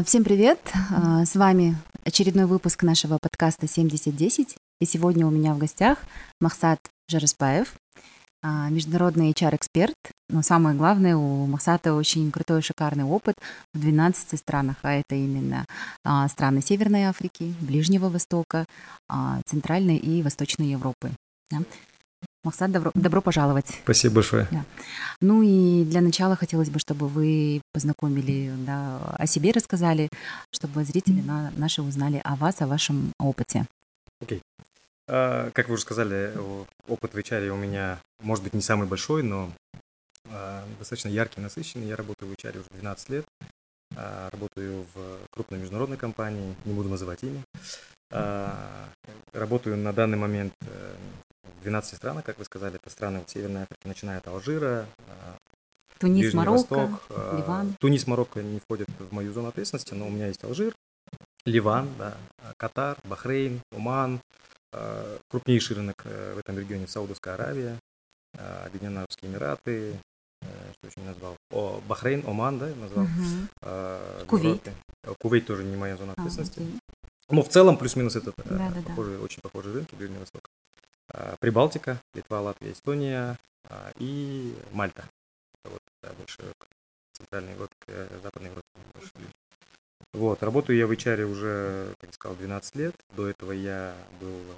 А, всем привет! А, с вами очередной выпуск нашего подкаста 7010. И сегодня у меня в гостях Махсат Жараспаев, а, международный HR-эксперт. Но самое главное, у Махсата очень крутой, шикарный опыт в 12 странах, а это именно страны Северной Африки, Ближнего Востока, Центральной и Восточной Европы. Махсат, добро, добро пожаловать. Спасибо большое. Да. Ну и для начала хотелось бы, чтобы вы познакомили, да, о себе рассказали, чтобы зрители на, наши узнали о вас, о вашем опыте. Окей. Okay. А, как вы уже сказали, опыт в HR у меня, может быть, не самый большой, но а, достаточно яркий, насыщенный. Я работаю в HR уже 12 лет. А, работаю в крупной международной компании, не буду называть имя. Работаю на данный момент э, 12 странах, как вы сказали, это страны вот Северной Африки, начиная от Алжира, а, Тунис, Ближний Марокко, Восток, а, Ливан. Тунис, Марокко не входят в мою зону ответственности, но у меня есть Алжир, Ливан, да, Катар, Бахрейн, Оман, а, крупнейший рынок э, в этом регионе Саудовская Аравия, Объединенные Арабские Эмираты, э, что еще не назвал, О, Бахрейн, Оман, да, назвал. Угу. Кувейт. Кувейт тоже не моя зона ответственности. А, но в целом плюс-минус это да, да, похожие, да. очень похожие рынки Ближний Восток. А, Прибалтика, Литва, Латвия, Эстония а, и Мальта. Это вот да, больше центральной Европе, э, Западной Европе. Больше. Вот, работаю я в HR уже, как я сказал, 12 лет. До этого я был э,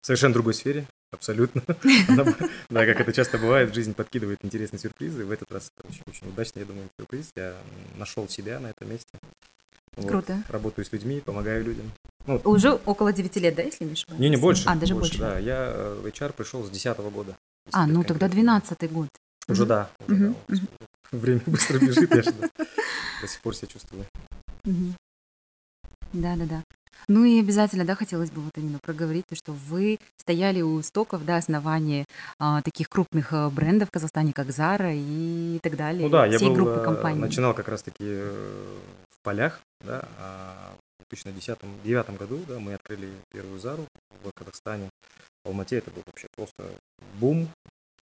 в совершенно другой сфере, абсолютно. Да, как это часто бывает, в жизни подкидывает интересные сюрпризы. В этот раз это очень, очень удачный, я думаю, сюрприз. Я нашел себя на этом месте. Круто. Работаю с людьми, помогаю людям. Ну, Уже около 9 лет, да, если не ошибаюсь? Не, не больше. А, даже больше. Да, я э, в HR пришел с 10 года. А, ну тогда 12 год. Уже да. Уже, да Время быстро бежит, я же до сих пор себя чувствую. Да, да, да. Ну и обязательно, да, хотелось бы вот именно проговорить, то, что вы стояли у истоков, да, основания а, таких крупных а, брендов в Казахстане, как Zara и так далее. Ну да, я был, группы компаний. начинал как раз-таки в полях, да, а в 2010-2009 году, да, мы открыли первую Зару в Казахстане. В Алмате это был вообще просто бум.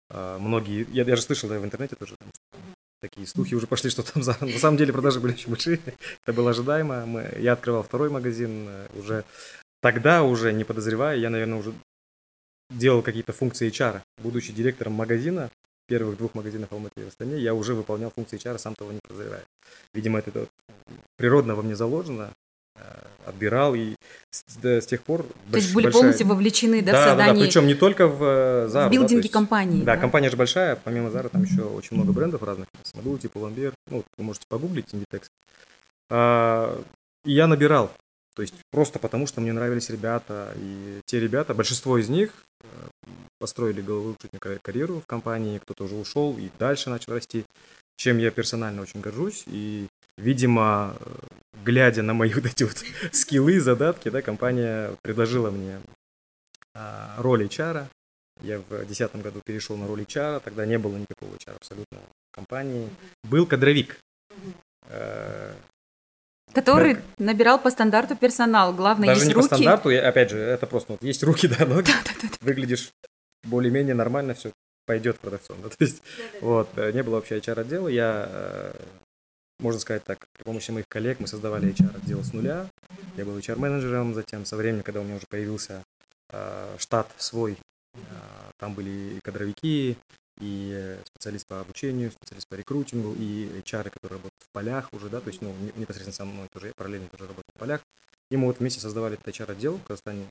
А, многие, я даже слышал да, в интернете тоже, там, такие слухи уже пошли, что там на самом деле продажи были очень большие. Это было ожидаемо. Мы, я открывал второй магазин э, уже тогда, уже не подозревая, я, наверное, уже делал какие-то функции HR. Будучи директором магазина, первых двух магазинов в Алмате и в Астане, я уже выполнял функции HR, сам того не подозревая. Видимо, это, природно во мне заложено, отбирал и с, да, с тех пор... То больш, есть были большая... полностью вовлечены да, да, в создание... Да, да, причем не только в Zara. В билдинге да, есть, компании. Да, да, компания же большая, помимо Zara там еще очень много брендов разных, Смоду, типа Ламбер, ну, вы можете погуглить, Inditex. А, и я набирал, то есть просто потому, что мне нравились ребята, и те ребята, большинство из них э, построили головокружительную карьеру в компании, кто-то уже ушел и дальше начал расти, чем я персонально очень горжусь. И, видимо, глядя на мои вот эти вот скиллы, задатки, да, компания предложила мне а, роль HR. Я в 2010 году перешел на роль HR, тогда не было никакого HR абсолютно в компании. Был кадровик. Э, Который да. набирал по стандарту персонал. Главное, Даже есть не руки. по стандарту, опять же, это просто вот есть руки, да, ноги. Да, да, да. Выглядишь более-менее нормально, все пойдет продавцом. Да? То есть, да, да. вот, э, не было вообще HR-отдела. Я, э, можно сказать так, при помощи моих коллег мы создавали HR-отдел с нуля. Я был HR-менеджером, затем со временем, когда у меня уже появился э, штат свой, там были и кадровики, и специалист по обучению, специалист по рекрутингу, и HR, которые работают в полях уже, да, то есть, ну, непосредственно со мной тоже, я параллельно тоже работаю в полях. И мы вот вместе создавали этот HR-отдел в Казахстане,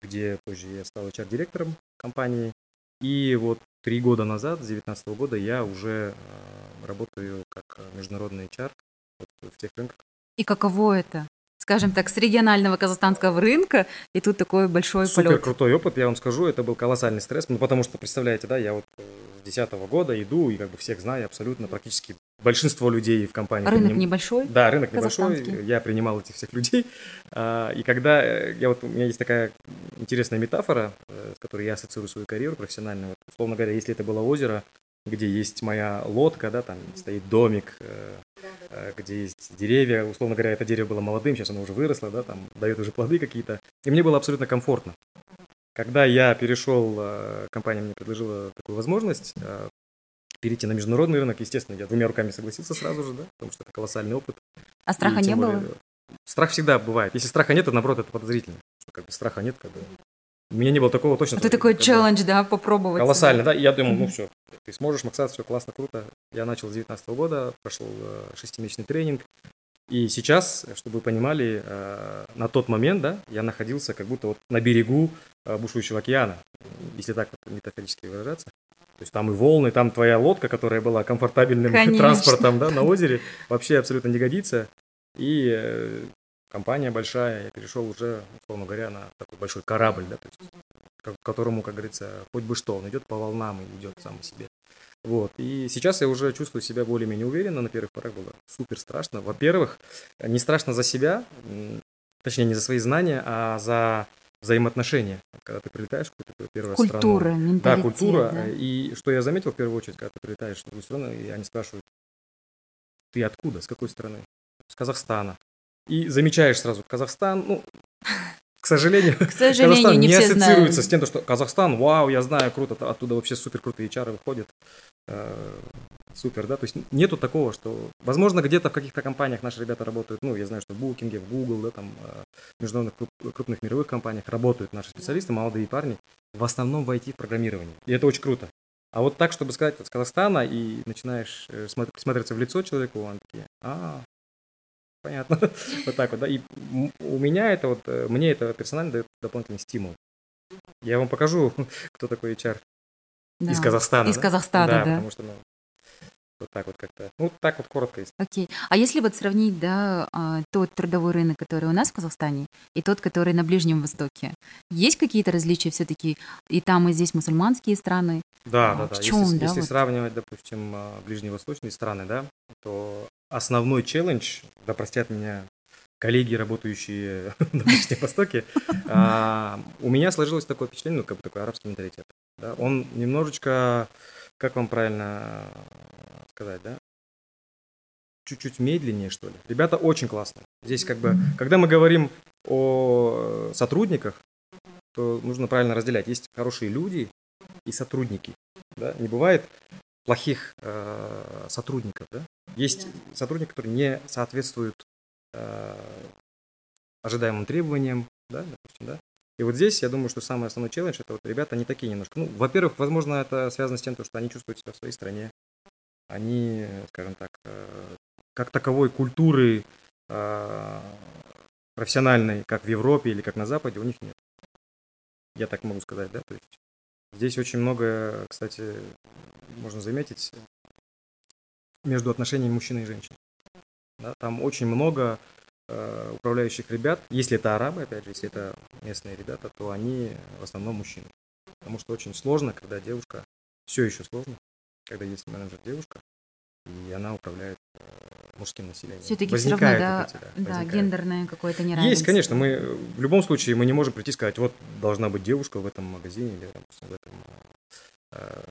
где позже я стал HR-директором компании. И вот три года назад, с 2019 года, я уже э, работаю как международный HR вот в тех рынках. И каково это? скажем так, с регионального казахстанского рынка, и тут такой большой Супер полет. крутой опыт, я вам скажу, это был колоссальный стресс, ну, потому что, представляете, да, я вот э, с 2010 года иду и как бы всех знаю абсолютно, практически большинство людей в компании. Рынок приним... небольшой? Да, рынок небольшой, я принимал этих всех людей, а, и когда, э, я вот, у меня есть такая интересная метафора, э, с которой я ассоциирую свою карьеру профессиональную, вот, условно говоря, если это было озеро, где есть моя лодка, да, там стоит домик, э, где есть деревья. Условно говоря, это дерево было молодым, сейчас оно уже выросло, да, там дает уже плоды какие-то. И мне было абсолютно комфортно. Когда я перешел, компания мне предложила такую возможность, перейти на международный рынок, естественно, я двумя руками согласился сразу же, да, потому что это колоссальный опыт. А страха не более, было? Страх всегда бывает. Если страха нет, то наоборот это подозрительно. Что как бы страха нет, как бы. У меня не было такого точно. Это такой челлендж, да, попробовать. Колоссально, да. И я думал, ну все, ты сможешь, Максат, все классно, круто. Я начал с 2019 года, прошел э, шестимесячный тренинг. И сейчас, чтобы вы понимали, э, на тот момент, да, я находился как будто вот на берегу э, бушующего океана, если так вот метафорически выражаться. То есть там и волны, там твоя лодка, которая была комфортабельным Конечно. транспортом да, на озере, вообще абсолютно не годится. И э, компания большая, я перешел уже, условно говоря, на такой большой корабль, да, то есть, к которому, как говорится, хоть бы что, он идет по волнам и идет сам по себе. Вот. И сейчас я уже чувствую себя более-менее уверенно. На первых порах было супер страшно. Во-первых, не страшно за себя, точнее, не за свои знания, а за взаимоотношения, когда ты прилетаешь в какую-то первую культура, страну. Менталитет, да, культура. Да. И что я заметил в первую очередь, когда ты прилетаешь в другую страну, и они спрашивают, ты откуда, с какой страны? С Казахстана. И замечаешь сразу, Казахстан, ну, к сожалению, к сожалению Казахстан не, не ассоциируется знают. с тем, что Казахстан, вау, я знаю, круто, оттуда вообще супер крутые HR выходят. Э, супер, да, то есть нету такого, что, возможно, где-то в каких-то компаниях наши ребята работают, ну, я знаю, что в Booking, в Google, да, там, э, в международных крупных мировых компаниях работают наши специалисты, молодые парни, в основном в IT-программировании, и это очень круто. А вот так, чтобы сказать, с Казахстана, и начинаешь э, смотреться в лицо человеку, он такие, а, понятно, вот так вот, да, и у меня это вот, мне это персонально дает дополнительный стимул. Я вам покажу, кто такой HR да. из Казахстана. Из да? Казахстана, да. да. Потому что, ну, вот так вот как-то. Ну, так вот коротко есть. Окей. А если вот сравнить, да, а, тот трудовой рынок, который у нас в Казахстане, и тот, который на Ближнем Востоке, есть какие-то различия все-таки и там, и здесь мусульманские страны? Да, а, да, да. В чем, если, да, если вот? сравнивать, допустим, а, ближневосточные страны, да, то основной челлендж, да простят меня коллеги, работающие на Ближнем Востоке, у меня сложилось такое впечатление, ну, как бы такой арабский менталитет. Он немножечко, как вам правильно сказать, да? Чуть-чуть медленнее, что ли. Ребята очень классные. Здесь как бы, когда мы говорим о сотрудниках, то нужно правильно разделять. Есть хорошие люди и сотрудники. Да? Не бывает плохих э, сотрудников. Да? Есть сотрудники, которые не соответствуют э, ожидаемым требованиям, да, допустим, да. И вот здесь, я думаю, что самый основной челлендж, это вот ребята, они такие немножко, ну, во-первых, возможно, это связано с тем, что они чувствуют себя в своей стране. Они, скажем так, э, как таковой культуры э, профессиональной, как в Европе или как на Западе, у них нет. Я так могу сказать, да, то есть здесь очень много, кстати, можно заметить, между отношениями мужчины и женщины. Да, там очень много Э, управляющих ребят, если это арабы, опять же, если это местные ребята, то они в основном мужчины. Потому что очень сложно, когда девушка, все еще сложно, когда есть менеджер девушка, и она управляет э, мужским населением. Все-таки все равно, да, эти, да, да гендерное какое-то неравенство. Есть, конечно, мы в любом случае мы не можем прийти и сказать, вот должна быть девушка в этом магазине или допустим, в этом э,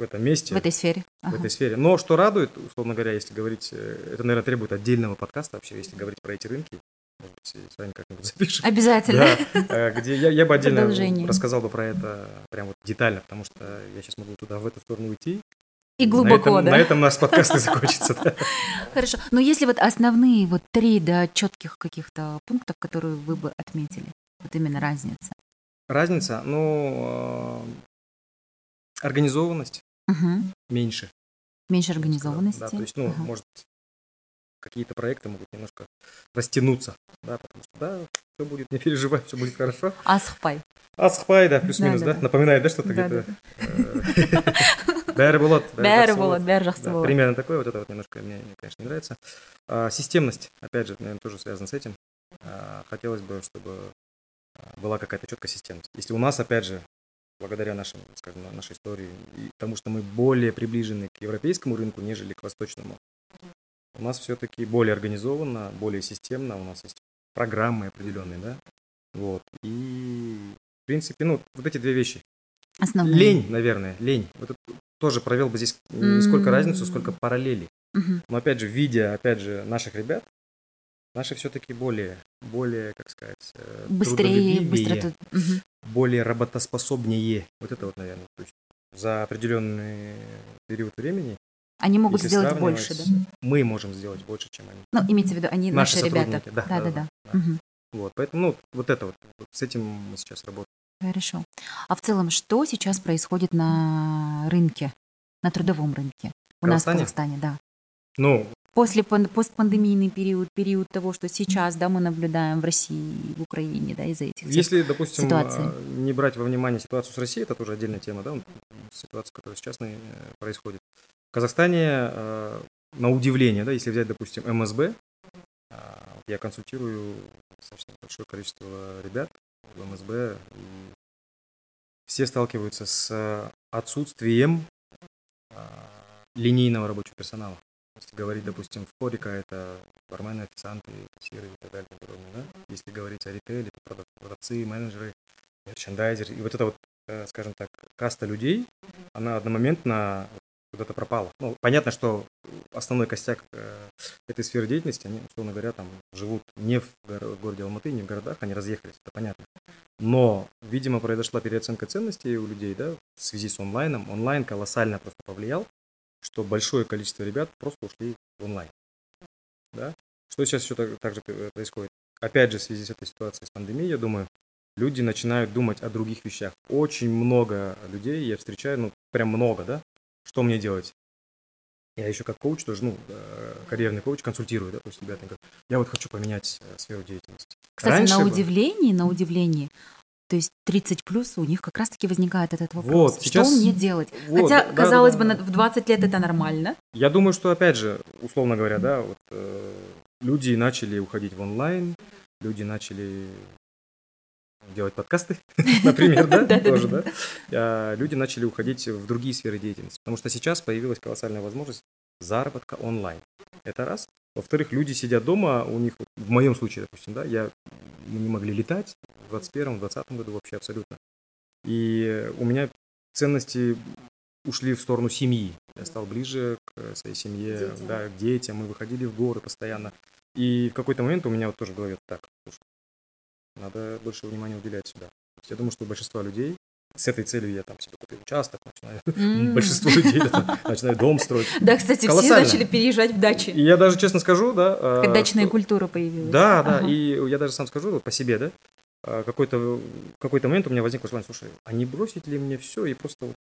в этом месте. В этой сфере. Ага. В этой сфере. Но что радует, условно говоря, если говорить, э, это, наверное, требует отдельного подкаста вообще, если говорить про эти рынки. Может быть, с вами как-нибудь запишем. Обязательно. Да, э, где я, я бы отдельно рассказал бы про это прям вот детально, потому что я сейчас могу туда, в эту сторону уйти. И глубоко, на этом, да? На этом наш подкаст и закончится. Да. Хорошо. Но если вот основные вот три да, четких каких-то пунктов, которые вы бы отметили, вот именно разница. Разница, ну, э, организованность, угу. меньше. Меньше организованности. Да, то есть, ну, угу. может, какие-то проекты могут немножко растянуться, да, потому что, да, все будет, не переживай, все будет хорошо. Асхпай. Асхпай, да, плюс-минус, да, да? Напоминает, да, что-то где-то. Бәрі болады. Бәрі болады, бәрі жақсы болады. Примерно такое, вот это вот немножко мне, конечно, не нравится. А, системность, опять же, наверное, тоже связана с этим. А, хотелось бы, чтобы а, была какая-то четкая системность. Если у нас, опять же, благодаря нашим, скажем, нашей истории, и тому, что мы более приближены к европейскому рынку, нежели к восточному. У нас все-таки более организованно, более системно, у нас есть программы определенные, да, вот, и, в принципе, ну, вот эти две вещи. Основные. Лень, наверное, лень. Вот тоже провел бы здесь не сколько разницу, сколько параллели. Но, опять же, видя, опять же, наших ребят, Наши все-таки более, более, как сказать, э, быстрее, быстро, более работоспособнее. Вот это вот, наверное. То есть за определенный период времени они могут сделать больше, да? Мы можем сделать больше, чем они. Ну, имейте в виду, они наши, наши ребята. Да, да, да. да, да. Угу. Вот, поэтому, ну, вот это вот, вот, с этим мы сейчас работаем. Хорошо. А в целом, что сейчас происходит на рынке, на трудовом рынке? У нас в Казахстане, да. Ну, После постпандемийный период, период того, что сейчас, да, мы наблюдаем в России, в Украине, да, из-за этих Если, допустим, ситуаций. А, не брать во внимание ситуацию с Россией, это тоже отдельная тема, да, ситуация, которая сейчас э, происходит. В Казахстане, э, на удивление, да, если взять, допустим, МСБ, а, я консультирую достаточно большое количество ребят в МСБ, и все сталкиваются с отсутствием а, линейного рабочего персонала. Если говорить, допустим, в Хорика, это бармены, официанты, кассиры и так далее. И подобное, да? Если говорить о ритейле, это продавцы, менеджеры, мерчендайзеры. И вот эта вот, э, скажем так, каста людей, она одномоментно куда-то пропала. Ну, понятно, что основной костяк э, этой сферы деятельности, они, условно говоря, там живут не в городе Алматы, не в городах, они разъехались, это понятно. Но, видимо, произошла переоценка ценностей у людей, да, в связи с онлайном. Онлайн колоссально просто повлиял что большое количество ребят просто ушли в онлайн. Да? Что сейчас еще так, так же происходит? Опять же, в связи с этой ситуацией с пандемией, я думаю, люди начинают думать о других вещах. Очень много людей я встречаю, ну, прям много, да? Что мне делать? Я еще как коуч тоже, ну, э, карьерный коуч, консультирую, да, то есть ребята говорят, я вот хочу поменять э, сферу деятельности. Кстати, Раньше на удивление, на удивление, то есть 30 плюс у них как раз-таки возникает этот вопрос. Вот, сейчас... Что мне делать? Вот, Хотя, да, казалось да, бы, да. в 20 лет это нормально. Я думаю, что, опять же, условно говоря, да, вот э, люди начали уходить в онлайн, люди начали делать подкасты, например, да, тоже, да. А, люди начали уходить в другие сферы деятельности, потому что сейчас появилась колоссальная возможность заработка онлайн. Это раз. Во-вторых, люди сидят дома, у них, в моем случае, допустим, да, я, мы не могли летать в 21-20 году вообще абсолютно. И у меня ценности ушли в сторону семьи. Я стал ближе к своей семье, детям. да, к детям. Мы выходили в горы постоянно. И в какой-то момент у меня вот тоже в голове так, слушай, надо больше внимания уделять сюда. Я думаю, что у большинства людей с этой целью я там себе купил участок, начинаю, mm. большинство людей начинают дом строить. Да, кстати, все начали переезжать в дачи. И я даже честно скажу, да. Как дачная культура появилась. Да, да, и я даже сам скажу по себе, да, а, какой-то в какой-то момент у меня возникло желание, слушай, а не бросить ли мне все и просто вот...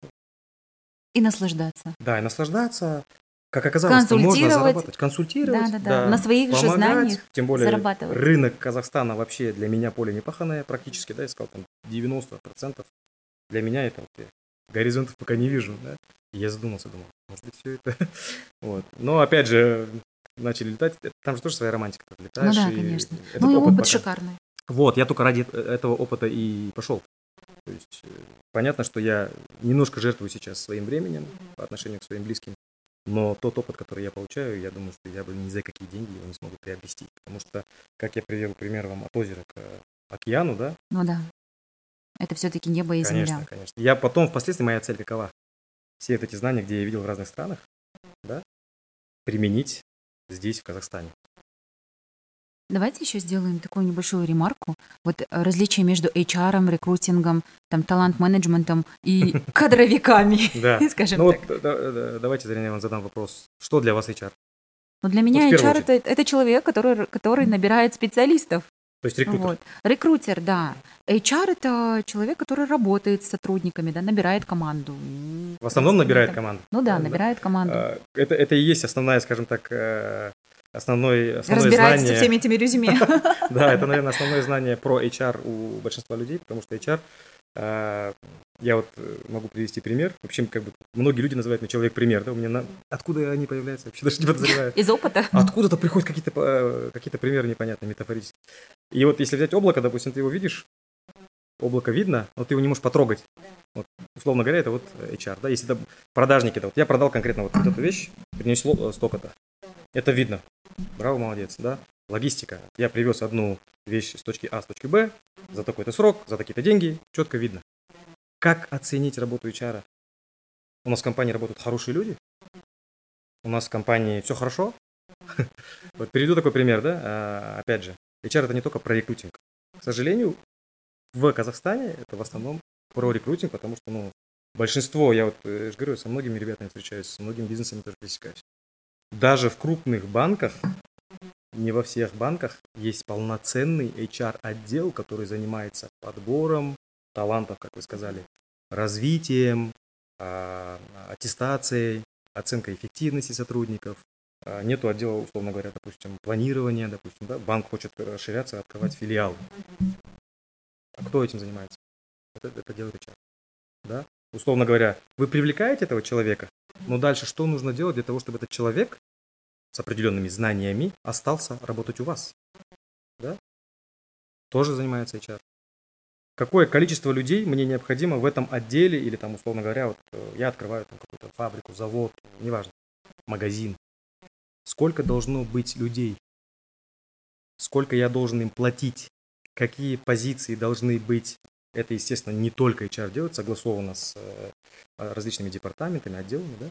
И наслаждаться. Да, и наслаждаться. Как оказалось, можно заработать. Консультировать. Да, да, да. На своих помогать, же знаниях Тем более рынок Казахстана вообще для меня поле непаханное практически, да, я сказал, там 90% для меня это вот, горизонтов пока не вижу, да. И я задумался, думал, может быть, все это... вот. Но, опять же, начали летать, там же тоже своя романтика. Летаешь, ну да, конечно. Ну и опыт, опыт шикарный. Вот, я только ради этого опыта и пошел. То есть э, понятно, что я немножко жертвую сейчас своим временем по отношению к своим близким, но тот опыт, который я получаю, я думаю, что я бы ни за какие деньги его не смогу приобрести. Потому что, как я привел пример вам от озера к океану, да? Ну да. Это все-таки небо и конечно, земля. Конечно, конечно. Я потом, впоследствии, моя цель какова? Все эти знания, где я видел в разных странах, да, применить здесь, в Казахстане. Давайте еще сделаем такую небольшую ремарку. Вот э, различие между HR, рекрутингом, там, талант-менеджментом и кадровиками, скажем ну, так. Да, давайте, Зарина, я вам задам вопрос. Что для вас HR? Ну, для меня вот HR это, это человек, который, который набирает специалистов. То есть рекрутер? Вот. Рекрутер, да. HR – это человек, который работает с сотрудниками, да, набирает команду. В основном набирает команду? Ну да, набирает команду. А, это, это и есть основная, скажем так, э, основной, основное Разбирается знание... со всеми этими резюме. Да, это, наверное, основное знание про HR у большинства людей, потому что HR а, я вот э, могу привести пример. В общем, как бы многие люди называют меня человек-пример, да, у меня на... откуда они появляются, вообще даже не подозреваю. Из опыта. Откуда-то приходят какие-то э, какие примеры непонятные, метафорические. И вот если взять облако, допустим, ты его видишь, облако видно, но ты его не можешь потрогать. Вот, условно говоря, это вот HR, да, если это продажники, да, вот я продал конкретно вот эту вещь, принесло э, столько-то. Это видно. Браво, молодец, да. Логистика. Я привез одну вещь с точки А с точки Б за такой-то срок, за такие-то деньги, четко видно. Как оценить работу HR? У нас в компании работают хорошие люди, у нас в компании все хорошо. Вот приведу такой пример, да, а, опять же, HR это не только про рекрутинг. К сожалению, в Казахстане это в основном про рекрутинг, потому что, ну, Большинство, я вот я же говорю, со многими ребятами встречаюсь, с многими бизнесами тоже пересекаюсь. Даже в крупных банках, не во всех банках, есть полноценный HR-отдел, который занимается подбором талантов, как вы сказали, развитием, а, аттестацией, оценкой эффективности сотрудников. А, нету отдела, условно говоря, допустим, планирования, допустим, да, банк хочет расширяться, открывать филиал. А кто этим занимается? Это, это делает HR. Да? Условно говоря, вы привлекаете этого человека, но дальше что нужно делать для того, чтобы этот человек с определенными знаниями остался работать у вас? Да? Тоже занимается HR. Какое количество людей мне необходимо в этом отделе или там, условно говоря, вот э, я открываю там какую-то фабрику, завод, неважно, магазин. Сколько должно быть людей? Сколько я должен им платить? Какие позиции должны быть это, естественно, не только HR делает, согласовано с э, различными департаментами, отделами, да.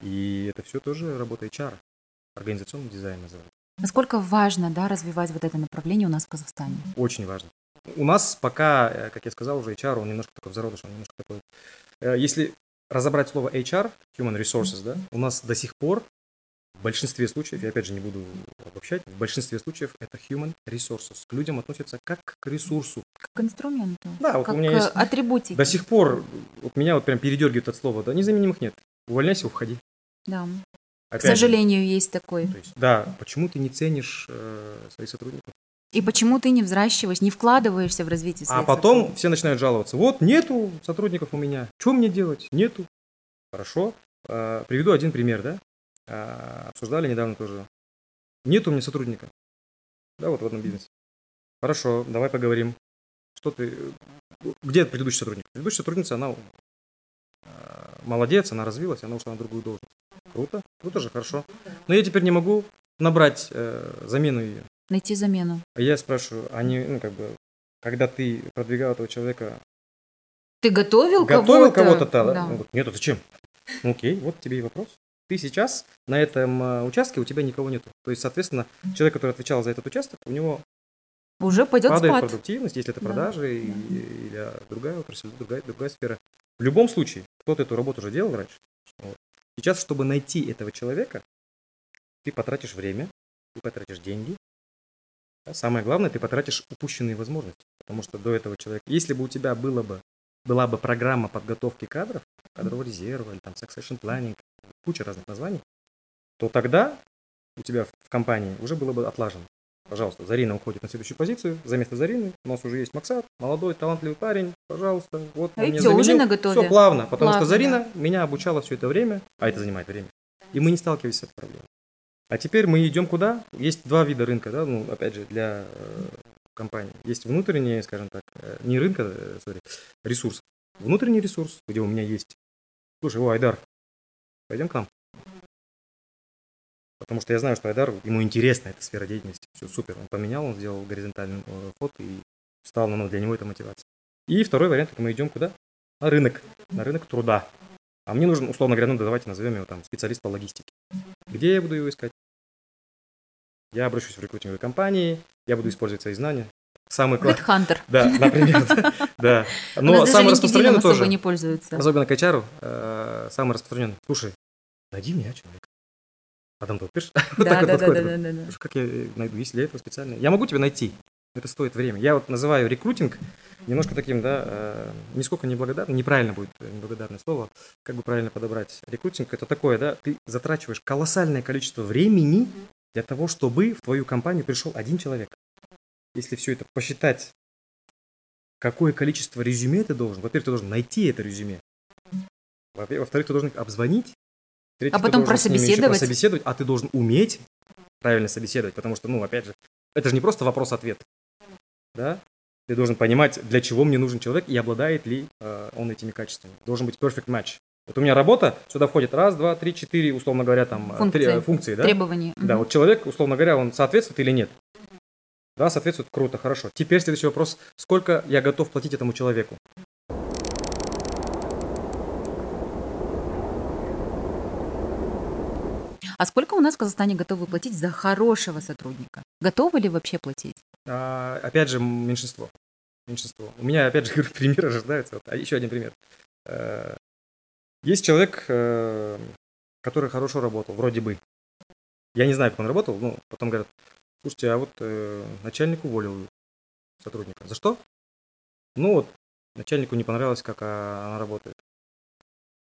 И это все тоже работа HR, организационный дизайн называется. Насколько важно, да, развивать вот это направление у нас в Казахстане? Очень важно. У нас пока, э, как я сказал уже, HR, он немножко такой взродыш, он немножко такой... Э, если разобрать слово HR, Human Resources, да, у нас до сих пор в большинстве случаев, я опять же не буду обобщать, в большинстве случаев это human resources. К людям относятся как к ресурсу. Как к инструменту. Да, вот как у меня есть... атрибутики. До сих пор вот меня вот прям передергивает от слова, да, незаменимых нет. Увольняйся, уходи. Да. Опять к сожалению, же, есть такой. То есть, да, почему ты не ценишь э, своих сотрудников? И почему ты не взращиваешь, не вкладываешься в развитие своих А потом все начинают жаловаться. Вот, нету сотрудников у меня. Что мне делать? Нету. Хорошо. Э, приведу один пример, да? А, обсуждали недавно тоже. Нет у меня сотрудника. Да, вот в одном бизнесе. Хорошо, давай поговорим. Что ты... Где предыдущий сотрудник? Предыдущая сотрудница, она а, молодец, она развилась, она ушла на другую должность. Круто, круто же, хорошо. Но я теперь не могу набрать э, замену ее. Найти замену. А я спрашиваю, они, ну, как бы, когда ты продвигал этого человека... Ты готовил, кого-то? Готовил кого-то, да. да. Нет, а зачем? Ну, окей, вот тебе и вопрос ты сейчас на этом э, участке у тебя никого нету. То есть, соответственно, человек, который отвечал за этот участок, у него уже пойдет падает спад. продуктивность, если это продажи да. или, или другая отрасль, другая, другая сфера. В любом случае, кто-то эту работу уже делал раньше. Вот. Сейчас, чтобы найти этого человека, ты потратишь время, ты потратишь деньги. А самое главное, ты потратишь упущенные возможности. Потому что до этого человека, если бы у тебя было бы, была бы программа подготовки кадров, кадрового резерва или там succession planning, куча разных названий, то тогда у тебя в компании уже было бы отлажено. Пожалуйста, Зарина уходит на следующую позицию. За место Зарины у нас уже есть Максат, молодой, талантливый парень. Пожалуйста, вот а все, уже на готове. Все плавно, потому плавно, что Зарина да. меня обучала все это время, а это занимает время. И мы не сталкивались с этой проблемой. А теперь мы идем куда? Есть два вида рынка, да, ну, опять же, для э, компании. Есть внутренние, скажем так, э, не рынка, э, sorry, ресурс. Внутренний ресурс, где у меня есть. Слушай, о, Айдар, пойдем к нам. Потому что я знаю, что Айдар, ему интересна эта сфера деятельности. Все супер. Он поменял, он сделал горизонтальный э, ход и стал на для него это мотивация. И второй вариант, это мы идем куда? На рынок. На рынок труда. А мне нужен, условно говоря, ну давайте назовем его там специалист по логистике. Где я буду его искать? Я обращусь в рекрутинговые компании, я буду использовать свои знания. Самый классный. Хантер. Да, например. Да. Но самый распространенный тоже. не пользуются. Особенно к HR, э, самый распространенный. Слушай, найди меня человек. А там ты пишешь? Да, да, да, да, да. Как я найду, если для этого специально? Я могу тебя найти. Это стоит время. Я вот называю рекрутинг немножко таким, да, э, нисколько неблагодарным, неправильно будет неблагодарное слово, как бы правильно подобрать. Рекрутинг это такое, да, ты затрачиваешь колоссальное количество времени для того, чтобы в твою компанию пришел один человек если все это посчитать, какое количество резюме ты должен, во-первых, ты должен найти это резюме, во-вторых, ты должен обзвонить, а потом прособеседовать. прособеседовать, а ты должен уметь правильно собеседовать, потому что, ну, опять же, это же не просто вопрос-ответ, да? Ты должен понимать, для чего мне нужен человек и обладает ли э, он этими качествами. Должен быть perfect match. Вот у меня работа, сюда входит раз, два, три, четыре, условно говоря, там э, функции, три, функции да? требования. Да, угу. вот человек, условно говоря, он соответствует или нет. Да, соответствует, круто, хорошо. Теперь следующий вопрос. Сколько я готов платить этому человеку? А сколько у нас в Казахстане готовы платить за хорошего сотрудника? Готовы ли вообще платить? А, опять же, меньшинство. Меньшинство. У меня, опять же, пример ожидается. Вот, а еще один пример. Э, Есть человек, э, который хорошо работал, вроде бы. Я не знаю, как он работал, но потом говорят, слушайте, а вот э, начальник уволил сотрудника. За что? Ну вот, начальнику не понравилось, как а, она работает.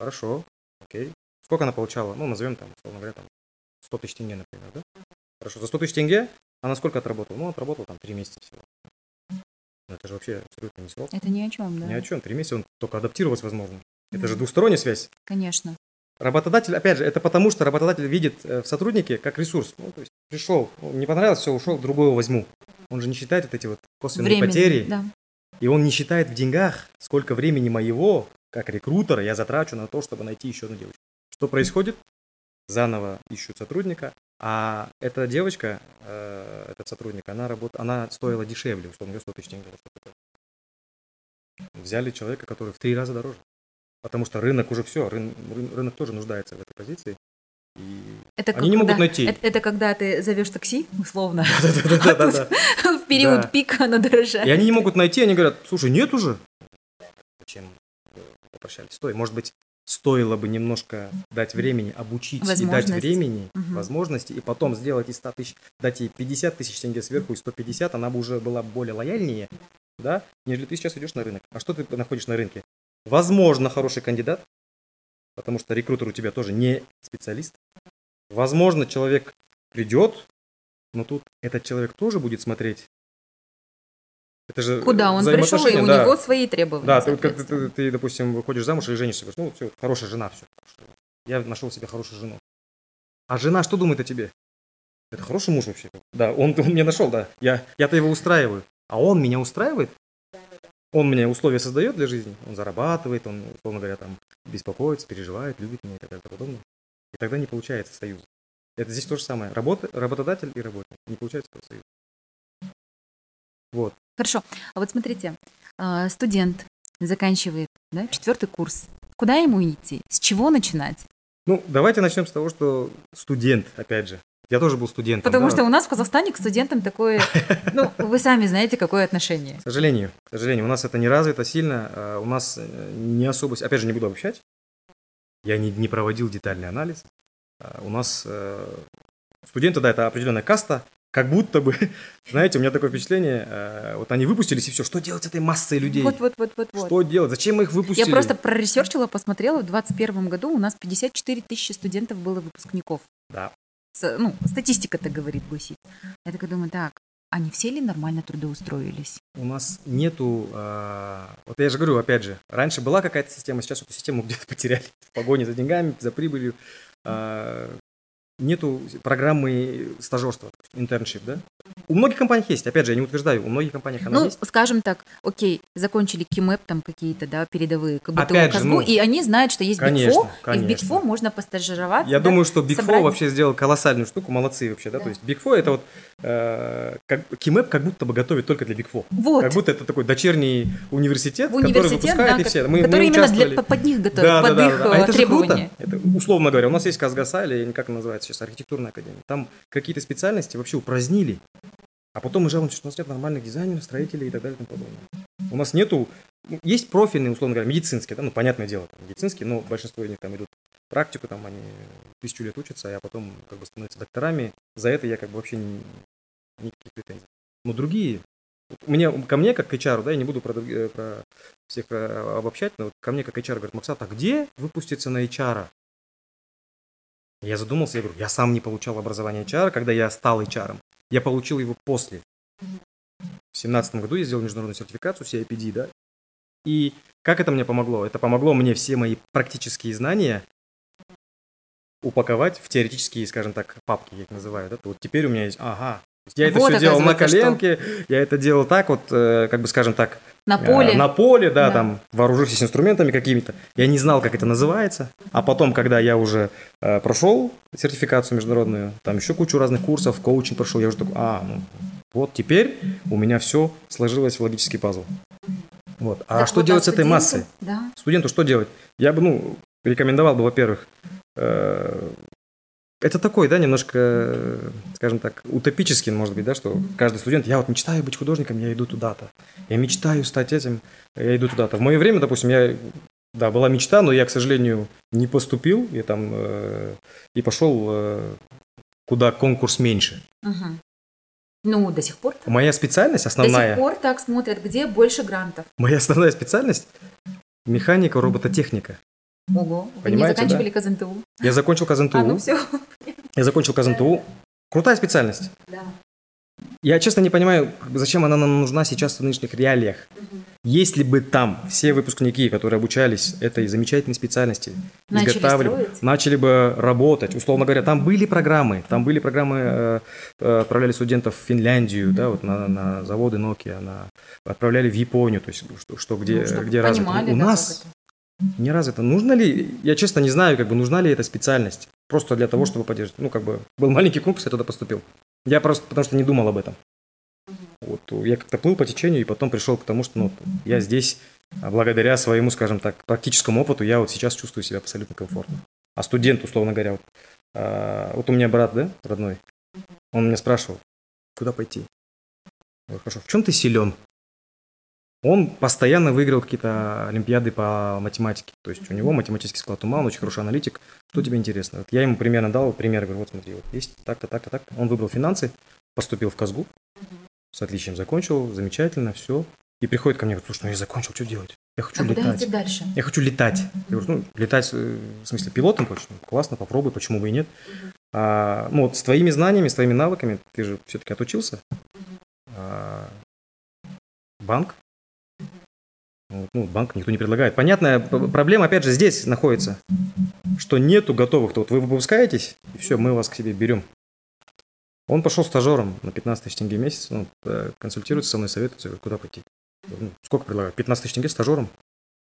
Хорошо, окей. Сколько она получала? Ну, назовем там, условно говоря, там 100 тысяч тенге, например, да? Хорошо, за 100 тысяч тенге она сколько отработала? Ну, отработала там 3 месяца всего. Ну, это же вообще абсолютно не срок. Это ни о чем, да? Ни о чем. Три месяца он только адаптировалась, возможно. Это да. же двусторонняя связь. Конечно. Работодатель, опять же, это потому, что работодатель видит э, в сотруднике как ресурс. Ну, то есть пришел, не понравилось, все, ушел, другого возьму. Он же не считает вот эти вот косвенные Времени, потери. Да. И он не считает в деньгах, сколько времени моего, как рекрутера, я затрачу на то, чтобы найти еще одну девочку. Что происходит? Заново ищут сотрудника, а эта девочка, э, этот сотрудник, она, работ... она стоила дешевле, условно говоря, 100 тысяч тенге. Взяли человека, который в три раза дороже. Потому что рынок уже все, рын... рынок тоже нуждается в этой позиции. И это они не могут найти. Это, это когда ты зовешь такси, условно. В период пика оно дорожает. И они не могут найти, они говорят, слушай, нет уже. Зачем попрощались? Стой, может быть, стоило бы немножко дать времени, обучить и дать времени, угу. возможности, и потом сделать из 100 тысяч, дать ей 50 тысяч тенге сверху и 150, она бы уже была более лояльнее, да, нежели ты сейчас идешь на рынок. А что ты находишь на рынке? Возможно, хороший кандидат, потому что рекрутер у тебя тоже не специалист. Возможно, человек придет, но тут этот человек тоже будет смотреть это же Куда он пришел, и у да. него свои требования. Да, ты, ты, ты, ты, допустим, выходишь замуж или женишься, говоришь, ну, все, хорошая жена, все. Я нашел себе хорошую жену. А жена что думает о тебе? Это хороший муж вообще. Да, он, он меня нашел, да. Я, я-то его устраиваю. А он меня устраивает? Он мне условия создает для жизни. Он зарабатывает, он, условно говоря, там беспокоится, переживает, любит меня и так далее и подобное. И тогда не получается союз. Это здесь то же самое. Работа, работодатель и работник. Не получается союз. Вот. Хорошо. А вот смотрите, а, студент заканчивает да, четвертый курс. Куда ему идти? С чего начинать? Ну, давайте начнем с того, что студент, опять же. Я тоже был студентом. Потому да? что у нас в Казахстане к студентам такое, ну, вы сами знаете, какое отношение. К сожалению, к сожалению, у нас это не развито сильно. А у нас э, не особо, опять же, не буду обещать. Я не, не проводил детальный анализ. А у нас э, студенты, да, это определенная каста, как будто бы, знаете, у меня такое впечатление, э, вот они выпустились и все, что делать с этой массой людей? Вот, вот, вот, вот. Что делать? Зачем мы их выпустили? Я просто проресерчила, посмотрела, в 2021 году у нас 54 тысячи студентов было выпускников. Да. С, ну, статистика так говорит, гласит. Я такая думаю, так, они все ли нормально трудоустроились? У нас нету, э, вот я же говорю, опять же, раньше была какая-то система, сейчас эту систему где-то потеряли в погоне за деньгами, за прибылью. Э, нету программы стажерства, internship, да? У многих компаний есть, опять же, я не утверждаю, у многих компаний она ну, есть. Ну, скажем так, окей, закончили КИМЭП там какие-то, да, передовые, как будто опять же, ну, и они знают, что есть конечно, Big и в Big можно постажироваться. Я да, думаю, что Big собрать... вообще сделал колоссальную штуку, молодцы вообще, да, да. то есть Big это вот, э, как, КИМЭП как будто бы готовит только для Big Вот. Как будто это такой дочерний университет, университет который выпускает да, и все. Мы, который мы именно для, под них готовит, да, под да, их да, да. А это требования. Это, условно говоря, у нас есть КазГАСА, или как называется сейчас, архитектурная академия. Там какие-то специальности вообще упразднили. А потом мы жалуемся, что у нас нет нормальных дизайнеров, строителей и так далее и тому подобное. У нас нету, ну, есть профильные, условно говоря, медицинские, да, ну, понятное дело, там, медицинские, но большинство из них там идут практику, там они тысячу лет учатся, а потом как бы становятся докторами. За это я как бы вообще не, никаких претензий. Но другие, мне, ко мне как к HR, да, я не буду про, э, про всех э, обобщать, но вот ко мне как HR говорит, Максат, а где выпуститься на HR? Я задумался, я говорю, я сам не получал образование HR, когда я стал HR. Я получил его после. В семнадцатом году я сделал международную сертификацию CIPD, да. И как это мне помогло? Это помогло мне все мои практические знания упаковать в теоретические, скажем так, папки, я их называю. Да? Вот теперь у меня есть, ага, я это вот, все делал на коленке, что? я это делал так вот, э, как бы скажем так, на поле, э, на поле, да, да, там вооружившись инструментами какими-то. Я не знал, как это называется, а потом, когда я уже э, прошел сертификацию международную, там еще кучу разных курсов, коучинг прошел, я уже такой, а, ну вот теперь у меня все сложилось в логический пазл. Вот. А так что вот, делать а с этой массой? Да. Студенту что делать? Я бы, ну, рекомендовал бы, во-первых, э, это такой, да, немножко, скажем так, утопический, может быть, да, что каждый студент, я вот мечтаю быть художником, я иду туда-то. Я мечтаю стать этим, я иду туда-то. В мое время, допустим, я да, была мечта, но я, к сожалению, не поступил и там э, и пошел э, куда конкурс меньше. Угу. Ну, до сих пор. Моя специальность основная. До сих пор так смотрят, где больше грантов. Моя основная специальность механика, робототехника. Ого, вы Понимаете, не заканчивали да? КЗНТУ? Я закончил КЗНТУ. А, ну все. Я закончил КЗНТУ. Крутая специальность. Да. Я честно не понимаю, зачем она нам нужна сейчас в нынешних реалиях. Угу. Если бы там все выпускники, которые обучались этой замечательной специальности, начали, изготавливали, начали бы работать, условно говоря, там были программы, там были программы, э, э, отправляли студентов в Финляндию, да, вот на, на заводы Nokia, на, отправляли в Японию, то есть что, что где, ну, где развито. У да, нас не развито. Нужно ли, я честно не знаю, как бы нужна ли эта специальность, просто для того, чтобы поддержать. Ну, как бы был маленький конкурс, я туда поступил. Я просто потому что не думал об этом. Вот я как-то плыл по течению и потом пришел к тому, что ну, я здесь а благодаря своему, скажем так, практическому опыту я вот сейчас чувствую себя абсолютно комфортно. А студент, условно говоря, вот, а, вот у меня брат, да, родной, он меня спрашивал, куда пойти? Я говорю, хорошо, в чем ты силен? Он постоянно выиграл какие-то олимпиады по математике. То есть у него математический склад ума, он очень хороший аналитик. Что тебе интересно? Вот я ему примерно дал пример, говорю, вот смотри, вот есть так-то, так-то, так Он выбрал финансы, поступил в Казгу, с отличием закончил, замечательно, все. И приходит ко мне, говорит, слушай, ну я закончил, что делать? Я хочу а летать. Куда идти дальше? Я хочу летать. Я говорю, ну, летать, э, в смысле, пилотом хочешь? Ну, классно, попробуй, почему бы и нет. А, ну, вот с твоими знаниями, с твоими навыками, ты же все-таки отучился. А, банк, ну, банк никто не предлагает. Понятная проблема, опять же, здесь находится, что нету готовых. То вот вы выпускаетесь, и все, мы вас к себе берем. Он пошел стажером на 15 тысяч тенге в месяц, ну, э, консультируется со мной, советуется, куда пойти. Ну, сколько предлагают? 15 тысяч тенге стажером.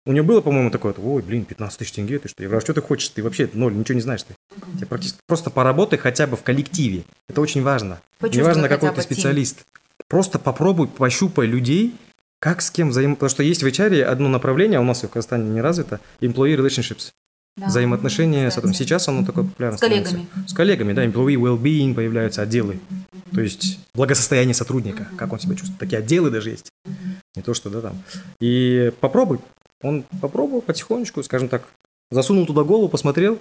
У него было, по-моему, такое, ой, блин, 15 тысяч тенге, ты что? Я говорю, а что ты хочешь? Ты вообще ноль, ничего не знаешь ты. Тебе практически просто поработай хотя бы в коллективе. Это очень важно. Не важно, какой ты специалист. Просто попробуй, пощупай людей, как с кем взаим... Потому что есть в HR одно направление, а у нас в Казахстане не развито, employee relationships. Да, взаимоотношения с этим. Сейчас оно такое популярно С коллегами. С коллегами, да, employee well-being появляются отделы. То есть благосостояние сотрудника, как он себя чувствует. Такие отделы даже есть. Не то, что, да, там. И попробуй. Он попробовал потихонечку, скажем так, засунул туда голову, посмотрел.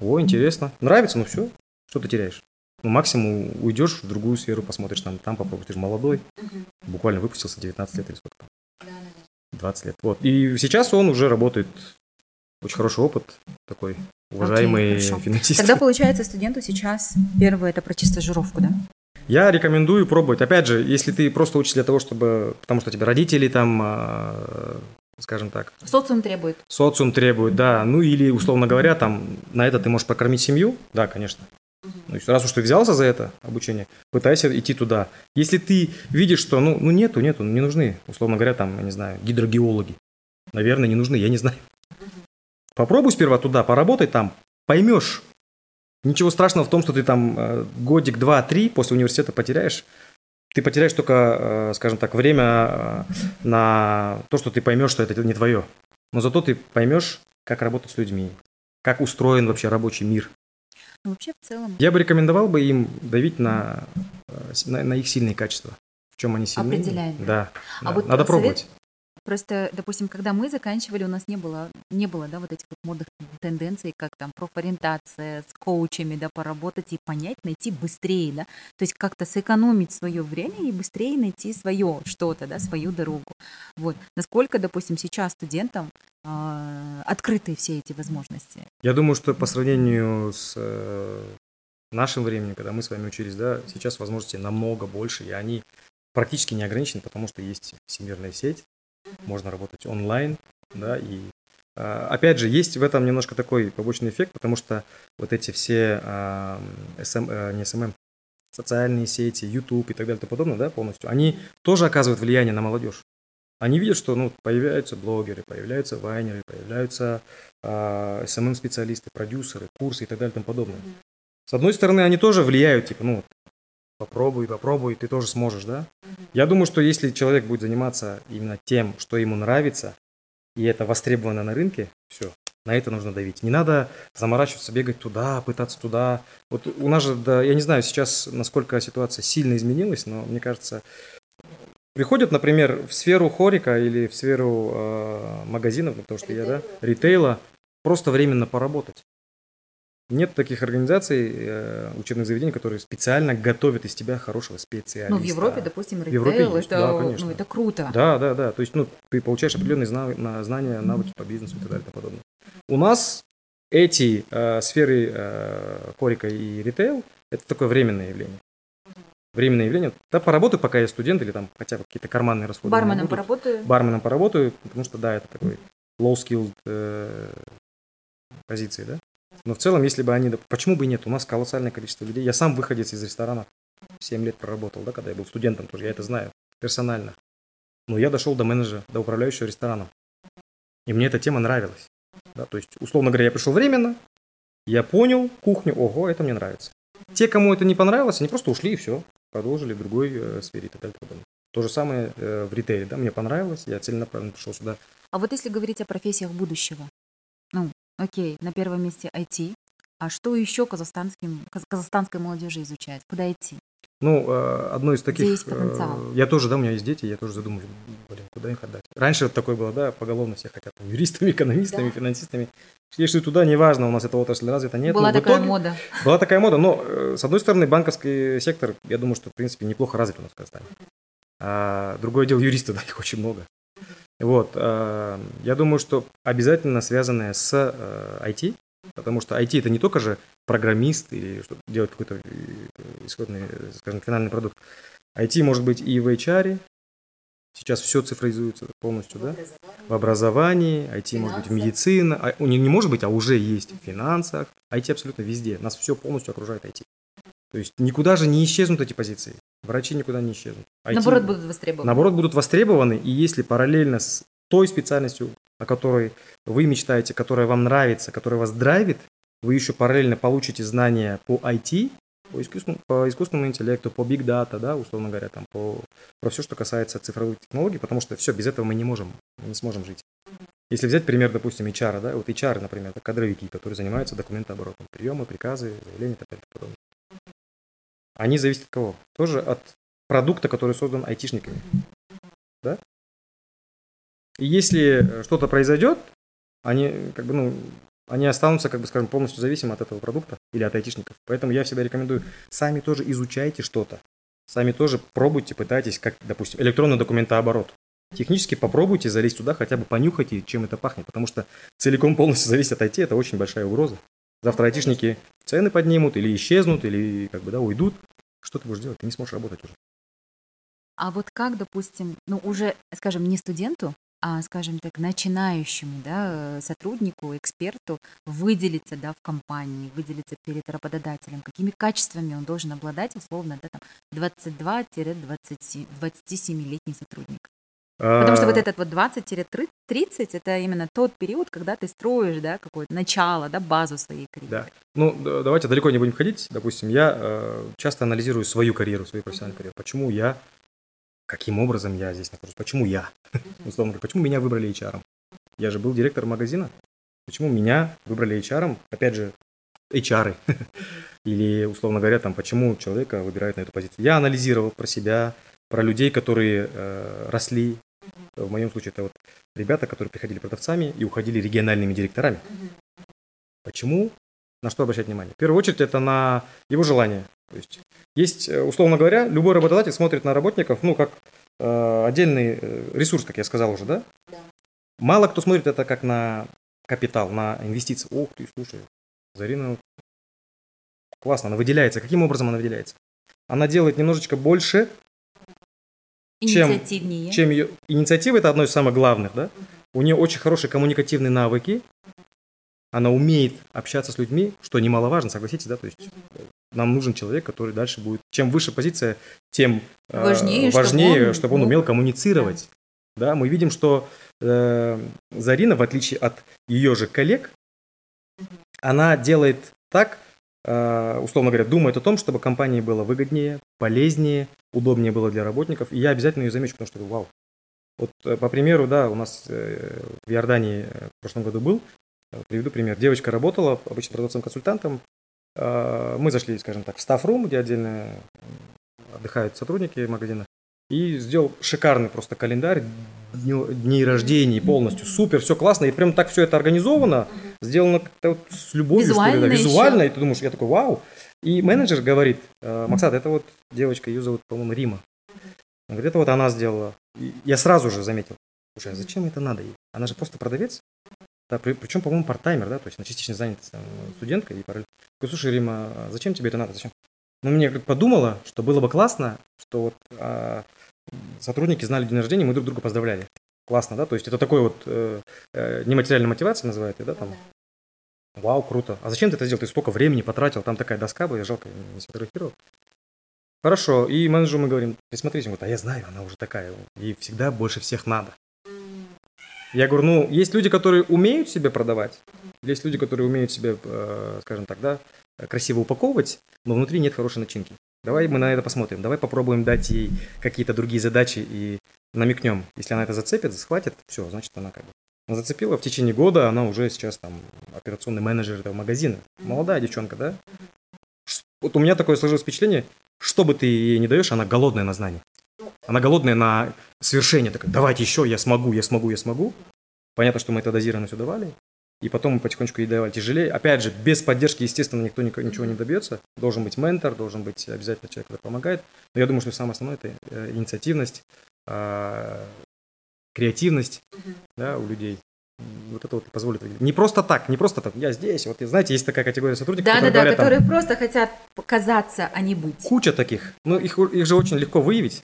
О, интересно. Нравится, ну все. Что ты теряешь? Ну, максимум уйдешь в другую сферу, посмотришь там, там попробуешь. Ты же молодой. Буквально выпустился 19 лет или сколько там. 20 лет. Вот. И сейчас он уже работает. Очень хороший опыт такой, уважаемый Окей, финансист. Тогда получается студенту сейчас первое это пройти стажировку, да? Я рекомендую пробовать. Опять же, если ты просто учишься для того, чтобы... Потому что тебе родители там, а, скажем так... Социум требует. Социум требует, да. Ну или, условно говоря, там на это ты можешь прокормить семью. Да, конечно. Есть, раз уж ты взялся за это обучение, пытайся идти туда. Если ты видишь, что ну, ну нету, нету, не нужны, условно говоря, там, я не знаю, гидрогеологи. Наверное, не нужны, я не знаю. Попробуй сперва туда, поработай там, поймешь. Ничего страшного в том, что ты там э, годик, два, три после университета потеряешь. Ты потеряешь только, э, скажем так, время э, на то, что ты поймешь, что это не твое. Но зато ты поймешь, как работать с людьми, как устроен вообще рабочий мир, вообще в целом. Я бы рекомендовал бы им давить на, э, на, на их сильные качества. В чем они сильны. Определять. Да. А да. вот Надо пробовать. Просто, допустим, когда мы заканчивали, у нас не было, не было, да, вот этих вот модных тенденций, как там профориентация с коучами, да, поработать и понять, найти быстрее, да, то есть как-то сэкономить свое время и быстрее найти свое что-то, да, свою дорогу. Вот. Насколько, допустим, сейчас студентам э, открыты все эти возможности? Я думаю, что по сравнению с э, нашим временем, когда мы с вами учились, да, сейчас возможностей намного больше, и они практически не ограничены, потому что есть всемирная сеть, можно работать онлайн, да, и а, Опять же, есть в этом немножко такой побочный эффект, потому что вот эти все э, SM, э, не SMM, социальные сети, YouTube и так далее и тому подобное, да, полностью, они тоже оказывают влияние на молодежь. Они видят, что ну, появляются блогеры, появляются вайнеры, появляются э, SMM-специалисты, продюсеры, курсы и так далее и тому подобное. С одной стороны, они тоже влияют, типа, ну, попробуй, попробуй, ты тоже сможешь, да? Я думаю, что если человек будет заниматься именно тем, что ему нравится, и это востребовано на рынке, все, на это нужно давить. Не надо заморачиваться, бегать туда, пытаться туда. Вот у нас же, да, я не знаю сейчас, насколько ситуация сильно изменилась, но мне кажется, приходят, например, в сферу хорика или в сферу э, магазинов, потому что Ритейл. я, да, ритейла, просто временно поработать. Нет таких организаций, э, учебных заведений, которые специально готовят из тебя хорошего специалиста. Ну, в Европе, допустим, ритейл, в Европе, это, да, конечно. ну, это круто. Да, да, да. То есть, ну, ты получаешь определенные знания, навыки по бизнесу и так далее и тому подобное. У нас эти э, сферы э, хорика и ритейл – это такое временное явление. Временное явление. Да, поработаю, пока я студент, или там хотя бы какие-то карманные расходы. Барменом поработаю. Барменом поработаю, потому что, да, это такой low-skilled э, позиции, да. Но в целом, если бы они... Почему бы и нет? У нас колоссальное количество людей. Я сам выходец из ресторана. 7 лет проработал, да, когда я был студентом тоже. Я это знаю персонально. Но я дошел до менеджера, до управляющего рестораном. И мне эта тема нравилась. Да, то есть, условно говоря, я пришел временно, я понял кухню, ого, это мне нравится. Те, кому это не понравилось, они просто ушли и все, продолжили в другой э, сфере и так далее. То же самое э, в ритейле, да, мне понравилось, я целенаправленно пришел сюда. А вот если говорить о профессиях будущего, Окей, на первом месте IT. А что еще казахстанским, казахстанской молодежи изучать? Куда идти? Ну, э, одно из таких... Где есть потенциал? Э, я тоже, да, у меня есть дети, я тоже задумываюсь, блин, куда их отдать. Раньше вот такое было, да, поголовно все хотят там, юристами, экономистами, да. финансистами. Если туда, неважно, у нас эта отрасль развита, нет. Была такая итоге, мода. Была такая мода, но, э, с одной стороны, банковский сектор, я думаю, что, в принципе, неплохо развит у нас в Казахстане. А другое дело, юристы, да, их очень много. Вот, э, я думаю, что обязательно связанное с IT, э, потому что IT это не только же программист или что делать какой-то э, исходный, скажем, финальный продукт. IT может быть и в HR, сейчас все цифровизуется полностью, да? В образовании, IT Финансы. может быть в медицине, а, не, не может быть, а уже есть в финансах, IT абсолютно везде, нас все полностью окружает IT. То есть никуда же не исчезнут эти позиции. Врачи никуда не исчезнут. IT, наоборот, будут востребованы. Наоборот, будут востребованы. И если параллельно с той специальностью, о которой вы мечтаете, которая вам нравится, которая вас драйвит, вы еще параллельно получите знания по IT, по искусственному, по искусственному интеллекту, по big data, да, условно говоря, там, по, про все, что касается цифровых технологий, потому что все, без этого мы не можем, мы не сможем жить. Если взять пример, допустим, HR, да, вот HR, например, это кадровики, которые занимаются документооборотом, приемы, приказы, заявления и так далее. Они зависят от кого? Тоже от продукта, который создан айтишниками. Да? И если что-то произойдет, они как бы, ну, они останутся, как бы, скажем, полностью зависимы от этого продукта или от айтишников. Поэтому я всегда рекомендую, сами тоже изучайте что-то. Сами тоже пробуйте, пытайтесь, как, допустим, электронный документооборот. Технически попробуйте залезть туда, хотя бы понюхайте, чем это пахнет, потому что целиком полностью зависит от IT, это очень большая угроза. Завтра айтишники цены поднимут или исчезнут, или как бы, да, уйдут. Что ты будешь делать? Ты не сможешь работать уже. А вот как, допустим, ну уже, скажем, не студенту, а, скажем так, начинающему да, сотруднику, эксперту выделиться да, в компании, выделиться перед работодателем, какими качествами он должен обладать, условно, да, там 22-27-летний сотрудник? Потому что вот а. этот вот 20-30 это именно тот период, когда ты строишь, да, какое-то начало, да, базу своей карьеры. Да. Ну, давайте далеко не будем ходить. Допустим, я э, часто анализирую свою карьеру, свою профессиональную карьеру. Почему я, каким образом я здесь нахожусь, почему я, условно говоря, почему меня выбрали HR? Я же был директором магазина. Почему меня выбрали HR? Опять же, HR. Или, условно говоря, там, почему человека выбирают на эту позицию. Я анализировал про себя, про людей, которые э, росли. В моем случае это вот ребята, которые приходили продавцами и уходили региональными директорами. Почему? На что обращать внимание? В первую очередь это на его желание. То есть, есть, э, условно говоря, любой работодатель смотрит на работников, ну, как э, отдельный э, ресурс, как я сказал уже, да? да? Мало кто смотрит это как на капитал, на инвестиции. Ох ты, слушай, Зарина классно, она выделяется. Каким образом она выделяется? Она делает немножечко больше, Инициативнее. Чем, чем ее... Инициатива – это одно из самых главных, да? У нее очень хорошие коммуникативные навыки, она умеет общаться с людьми, что немаловажно, согласитесь, да? То есть нам нужен человек, который дальше будет... Чем выше позиция, тем важнее, э, важнее чтобы, он, чтобы он умел коммуницировать. Да. да, мы видим, что э, Зарина, в отличие от ее же коллег, она делает так, Э, условно говоря, думает о том, чтобы компании было выгоднее, полезнее, удобнее было для работников. И я обязательно ее замечу, потому что, вау. Вот э, по примеру, да, у нас э, в Иордании в прошлом году был, приведу пример. Девочка работала обычно продавцом-консультантом. Мы зашли, скажем так, в стаф-рум, где отдельно отдыхают сотрудники магазина. и сделал шикарный просто календарь дней рождений полностью. Супер, все классно. И прям так все это организовано, сделано как-то вот с любовью, визуально что ли, да, еще. визуально. И ты думаешь, я такой, вау. И менеджер говорит, «Э, Максат, это вот девочка, ее зовут, по-моему, Рима. Он говорит, это вот она сделала. И я сразу же заметил, слушай, а зачем это надо ей? Она же просто продавец. Да, при- причем, по-моему, парт-таймер, да, то есть она частично занята там, студенткой. И параллельно. Я говорю, слушай, Рима, а зачем тебе это надо? Зачем? Ну, мне как подумала, что было бы классно, что вот а, сотрудники знали день рождения, мы друг друга поздравляли. Классно, да? То есть это такой вот э, э, нематериальная мотивация называют, да, там. Вау, круто. А зачем ты это сделал? Ты столько времени потратил, там такая доска была, я жалко, не сфотографировал. Хорошо, и менеджеру мы говорим, присмотрите, он говорит, а я знаю, она уже такая, ей всегда больше всех надо. Я говорю, ну, есть люди, которые умеют себя продавать, есть люди, которые умеют себя, э, скажем так, да, красиво упаковывать, но внутри нет хорошей начинки. Давай мы на это посмотрим, давай попробуем дать ей какие-то другие задачи и намекнем. Если она это зацепит, схватит, все, значит, она как бы она зацепила. В течение года она уже сейчас там операционный менеджер этого магазина. Молодая девчонка, да? Вот у меня такое сложилось впечатление, что бы ты ей не даешь, она голодная на знания. Она голодная на свершение. Такая, давайте еще, я смогу, я смогу, я смогу. Понятно, что мы это дозированно все давали. И потом мы потихонечку ей давали тяжелее. Опять же, без поддержки, естественно, никто ничего не добьется. Должен быть ментор, должен быть обязательно человек, который помогает. Но я думаю, что самое основное – это э, инициативность, а, креативность да, у людей. Вот это вот позволит. Не просто так, не просто так. Я здесь. Вот, знаете, есть такая категория сотрудников, Да, да, которые да, говорят, там, которые просто хотят показаться, а не быть. Куча таких. Ну, их, их же очень легко выявить.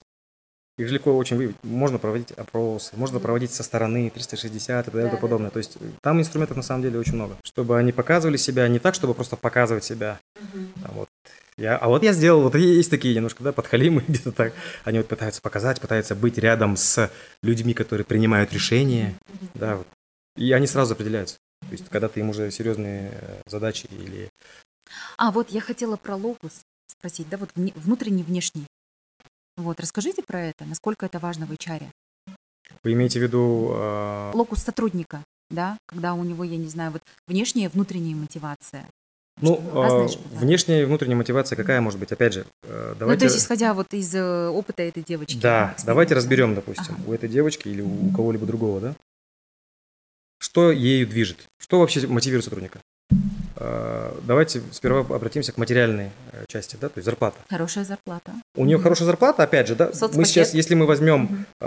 Их же легко очень выявить. Можно проводить опросы, можно проводить со стороны 360 и так далее и тому подобное. То есть э, там инструментов на самом деле очень много. Чтобы они показывали себя не так, чтобы просто показывать себя. Там вот я, а вот я сделал, вот есть такие немножко, да, подхалимы где-то так. Они вот пытаются показать, пытаются быть рядом с людьми, которые принимают решения, да, вот. И они сразу определяются. То есть, когда ты им уже серьезные э, задачи или А вот я хотела про локус спросить, да, вот внутренний, внешний. Вот, расскажите про это, насколько это важно в HR. вы имеете в виду э, Локус сотрудника, да, когда у него, я не знаю, вот внешняя и внутренняя мотивация. Ну, э, внешняя и внутренняя мотивация какая может быть? Опять же, э, Ну, давайте... то есть, исходя вот из э, опыта этой девочки. Да, давайте разберем, допустим, Ага. у этой девочки или у у кого-либо другого, да? Что ею движет? Что вообще мотивирует сотрудника? Э, Давайте сперва обратимся к материальной э, части, да, то есть зарплата. Хорошая зарплата. У нее Мгм. хорошая зарплата, опять же, да? Мы Соцпакет. сейчас, если мы возьмем Мгм. э,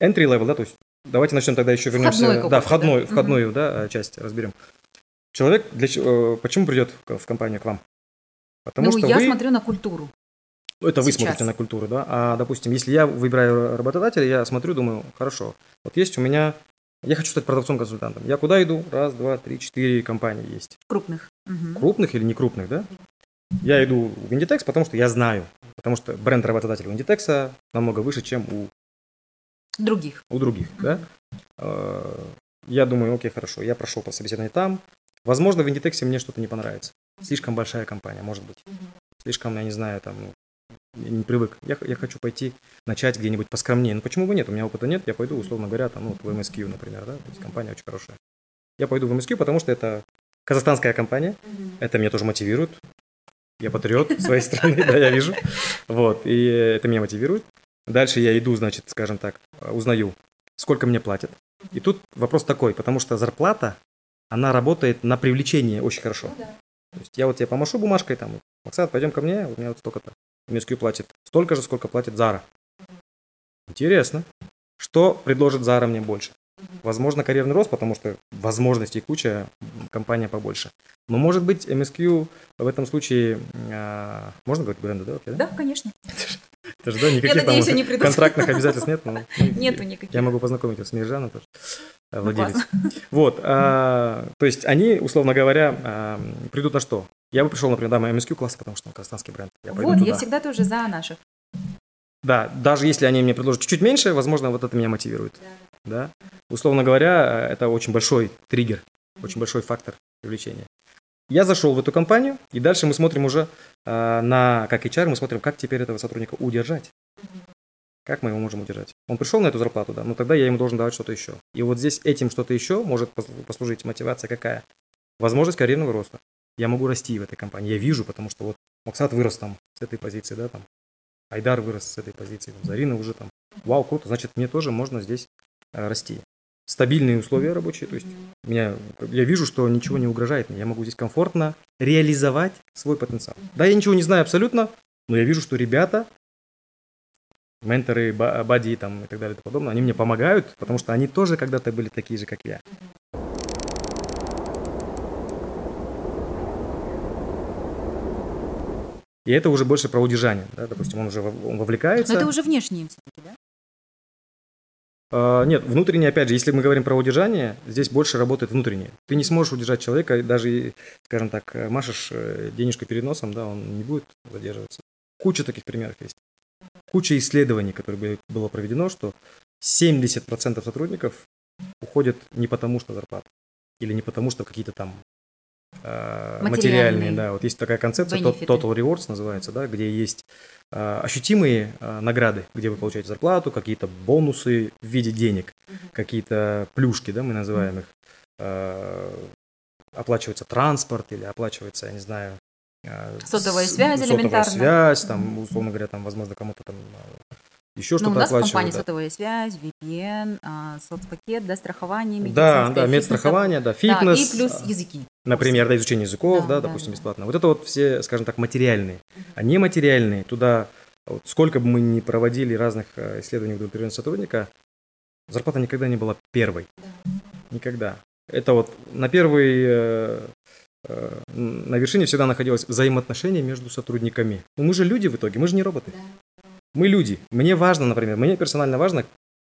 entry level, да, то есть давайте начнем тогда еще вернемся, Входной да, входной, да? входную, да, э, часть разберем. Человек для э, почему придет в компанию к вам? Потому ну, что я вы, смотрю на культуру. это вы сейчас. смотрите на культуру, да. А, допустим, если я выбираю работодателя, я смотрю, думаю, хорошо, вот есть у меня, я хочу стать продавцом-консультантом. Я куда иду? Раз, два, три, четыре компании есть. Крупных. Мгм. Крупных или не крупных, да? Я иду в Inditex, потому что я знаю, потому что бренд работодателя у Inditex намного выше, чем у Других. у других, да. Э, Я думаю, окей, хорошо, я прошел по собеседованию там. Возможно, в Inditex мне что-то не понравится. Слишком большая компания, может быть. Слишком, я не знаю, там, ну, я не привык. Я, я хочу пойти начать где-нибудь поскромнее. Ну, почему бы нет? У меня опыта нет, я пойду, условно говоря, там, ну, вот в MSQ, например, да, то есть компания очень хорошая. Я пойду в MSQ, потому что это казахстанская компания, это меня тоже мотивирует. Я патриот своей страны, да, я вижу. Вот, и это меня мотивирует. Дальше я иду, значит, скажем так, узнаю, сколько мне платят. И тут вопрос такой, потому что зарплата, она работает на привлечение очень хорошо. То есть я вот тебе помашу бумажкой, там, Максат, пойдем ко мне, у меня вот столько-то. MSQ платит столько же, сколько платит Зара. Интересно. Что предложит Зара мне больше? Возможно, карьерный рост, потому что возможностей куча, компания побольше. Но, может быть, MSQ в этом случае... а, можно говорить бренды, да, вообще, да? Да, конечно. Это же, да, никаких там надеюсь, придут. контрактных обязательств нет. но, ну, Нету никаких. Я могу познакомить вас с Миржаном тоже, э, Ну, владелец. Вот, а, то есть они, условно говоря, а, придут на что? Я бы пришел, например, да, на MSQ класс, потому что он казахстанский бренд. Я Вот, я туда. всегда тоже за наших. Да, даже если они мне предложат чуть-чуть меньше, возможно, вот это меня мотивирует. Да. Условно говоря, это очень большой триггер, очень большой фактор привлечения. Я зашел в эту компанию, и дальше мы смотрим уже а, на, как HR, мы смотрим, как теперь этого сотрудника удержать. Как мы его можем удержать? Он пришел на эту зарплату, да, но тогда я ему должен давать что-то еще. И вот здесь этим что-то еще может пос- послужить мотивация какая? Возможность карьерного роста. Я могу расти в этой компании. Я вижу, потому что вот Максат вырос там с этой позиции, да, там. Айдар вырос с этой позиции, там, Зарина уже там, вау, круто, значит, мне тоже можно здесь э, расти. Стабильные условия рабочие, то есть меня, я вижу, что ничего не угрожает мне, я могу здесь комфортно реализовать свой потенциал. Да, я ничего не знаю абсолютно, но я вижу, что ребята, менторы, бади там и так далее и тому подобное, они мне помогают, потому что они тоже когда-то были такие же, как я. И это уже больше про удержание, да, допустим, он уже он вовлекается. Но это уже внешние все-таки, да? Uh, нет, внутреннее, опять же, если мы говорим про удержание, здесь больше работает внутреннее. Ты не сможешь удержать человека, даже, скажем так, машешь э, денежку перед носом, да, он не будет задерживаться. Куча таких примеров есть. Куча исследований, которые было проведено, что 70% сотрудников уходят не потому, что зарплата, или не потому, что какие-то там Э, материальные. материальные, да. Вот есть такая концепция, Benefit. Total Rewards называется, да, где есть э, ощутимые э, награды, где вы получаете зарплату, какие-то бонусы в виде денег, угу. какие-то плюшки, да, мы называем их. Э, оплачивается транспорт или оплачивается, я не знаю, сотовая связь сотовая элементарно. связь, там, условно говоря, там, возможно, кому-то там еще что-то ну, у нас в компании да. сотовая связь, VPN, а, соцпакет, да, страхование, Да, да, медстрахование, да, фитнес. Да, и плюс языки. Например, да, изучение языков, да, да, да допустим, да. бесплатно. Вот это вот все, скажем так, материальные. А нематериальные, туда, вот сколько бы мы ни проводили разных э, исследований удовлетворенного сотрудника, зарплата никогда не была первой. Да. Никогда. Это вот на первый э, э, на вершине всегда находилось взаимоотношение между сотрудниками. Ну, мы же люди в итоге, мы же не роботы. Да. Мы люди. Мне важно, например, мне персонально важно,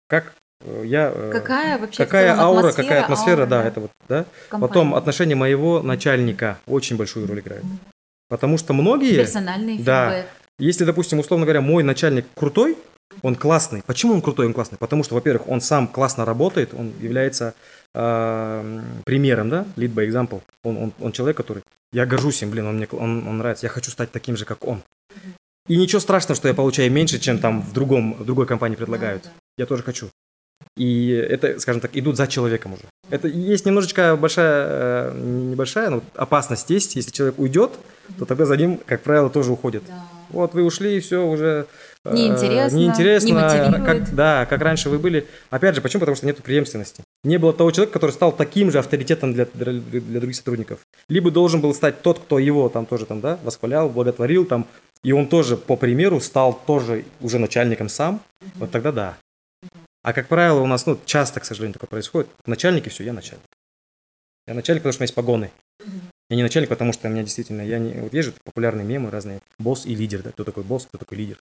как э, я... Э, какая вообще Какая аура, какая атмосфера, аура, да, да, это вот, да. Компания. Потом отношение моего начальника очень большую роль играет. Потому что многие... Персональный да. Если, допустим, условно говоря, мой начальник крутой, он классный. Почему он крутой, он классный? Потому что, во-первых, он сам классно работает, он является э, примером, да, lead by example. Он, он, он человек, который, я горжусь им, блин, он мне он, он нравится, я хочу стать таким же, как он. И ничего страшного, что я получаю меньше, чем там в, другом, в другой компании предлагают. Я тоже хочу. И это, скажем так, идут за человеком уже. Это есть немножечко большая, э, небольшая, но опасность есть. Если человек уйдет, то тогда за ним, как правило, тоже уходит. Да. Вот вы ушли, и все уже э, неинтересно, неинтересно не как, да, как раньше вы были. Опять же, почему? Потому что нет преемственности. Не было того человека, который стал таким же авторитетом для, для, для других сотрудников. Либо должен был стать тот, кто его там тоже там, да, восхвалял, благотворил, там, и он тоже, по примеру, стал тоже уже начальником сам, вот тогда да. А как правило, у нас, ну, часто, к сожалению, такое происходит. Начальники, все, я начальник. Я начальник, потому что у меня есть погоны. Я не начальник, потому что у меня действительно, я не, вот есть же популярные мемы разные, босс и лидер, да, кто такой босс, кто такой лидер.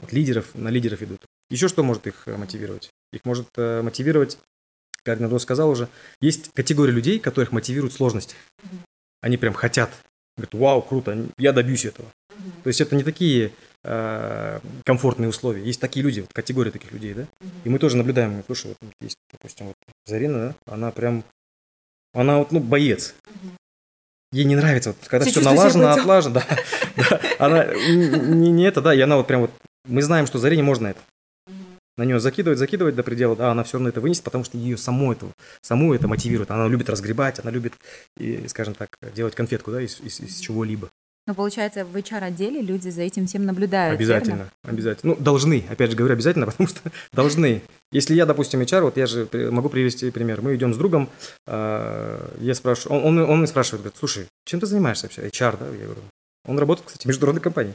Вот лидеров, на лидеров идут. Еще что может их э, мотивировать? Их может э, мотивировать, как Надо сказал уже, есть категория людей, которых мотивируют сложности. Они прям хотят, говорят, вау, круто, я добьюсь этого. То есть это не такие э, комфортные условия. Есть такие люди, вот категория таких людей, да? И мы тоже наблюдаем, слушай, вот есть, допустим, вот Зарина, да, она прям, она вот, ну, боец. Ей не нравится, вот, когда все налажено, отлажено, да, да. Она не, не это, да, и она вот прям вот, мы знаем, что Зарине можно это. На нее закидывать, закидывать до предела, да, она все равно это вынесет, потому что ее саму это, саму это мотивирует. Она любит разгребать, она любит, и, скажем так, делать конфетку, да, из, из, из чего-либо. Но получается, в HR-отделе люди за этим всем наблюдают. Обязательно, верно? обязательно. Ну, должны, опять же говорю, обязательно, потому что должны. Если я, допустим, HR, вот я же могу привести пример. Мы идем с другом, э, я спрашиваю, он, он, он спрашивает, говорит, слушай, чем ты занимаешься вообще? HR, да? Я говорю, он работает, кстати, в международной компании.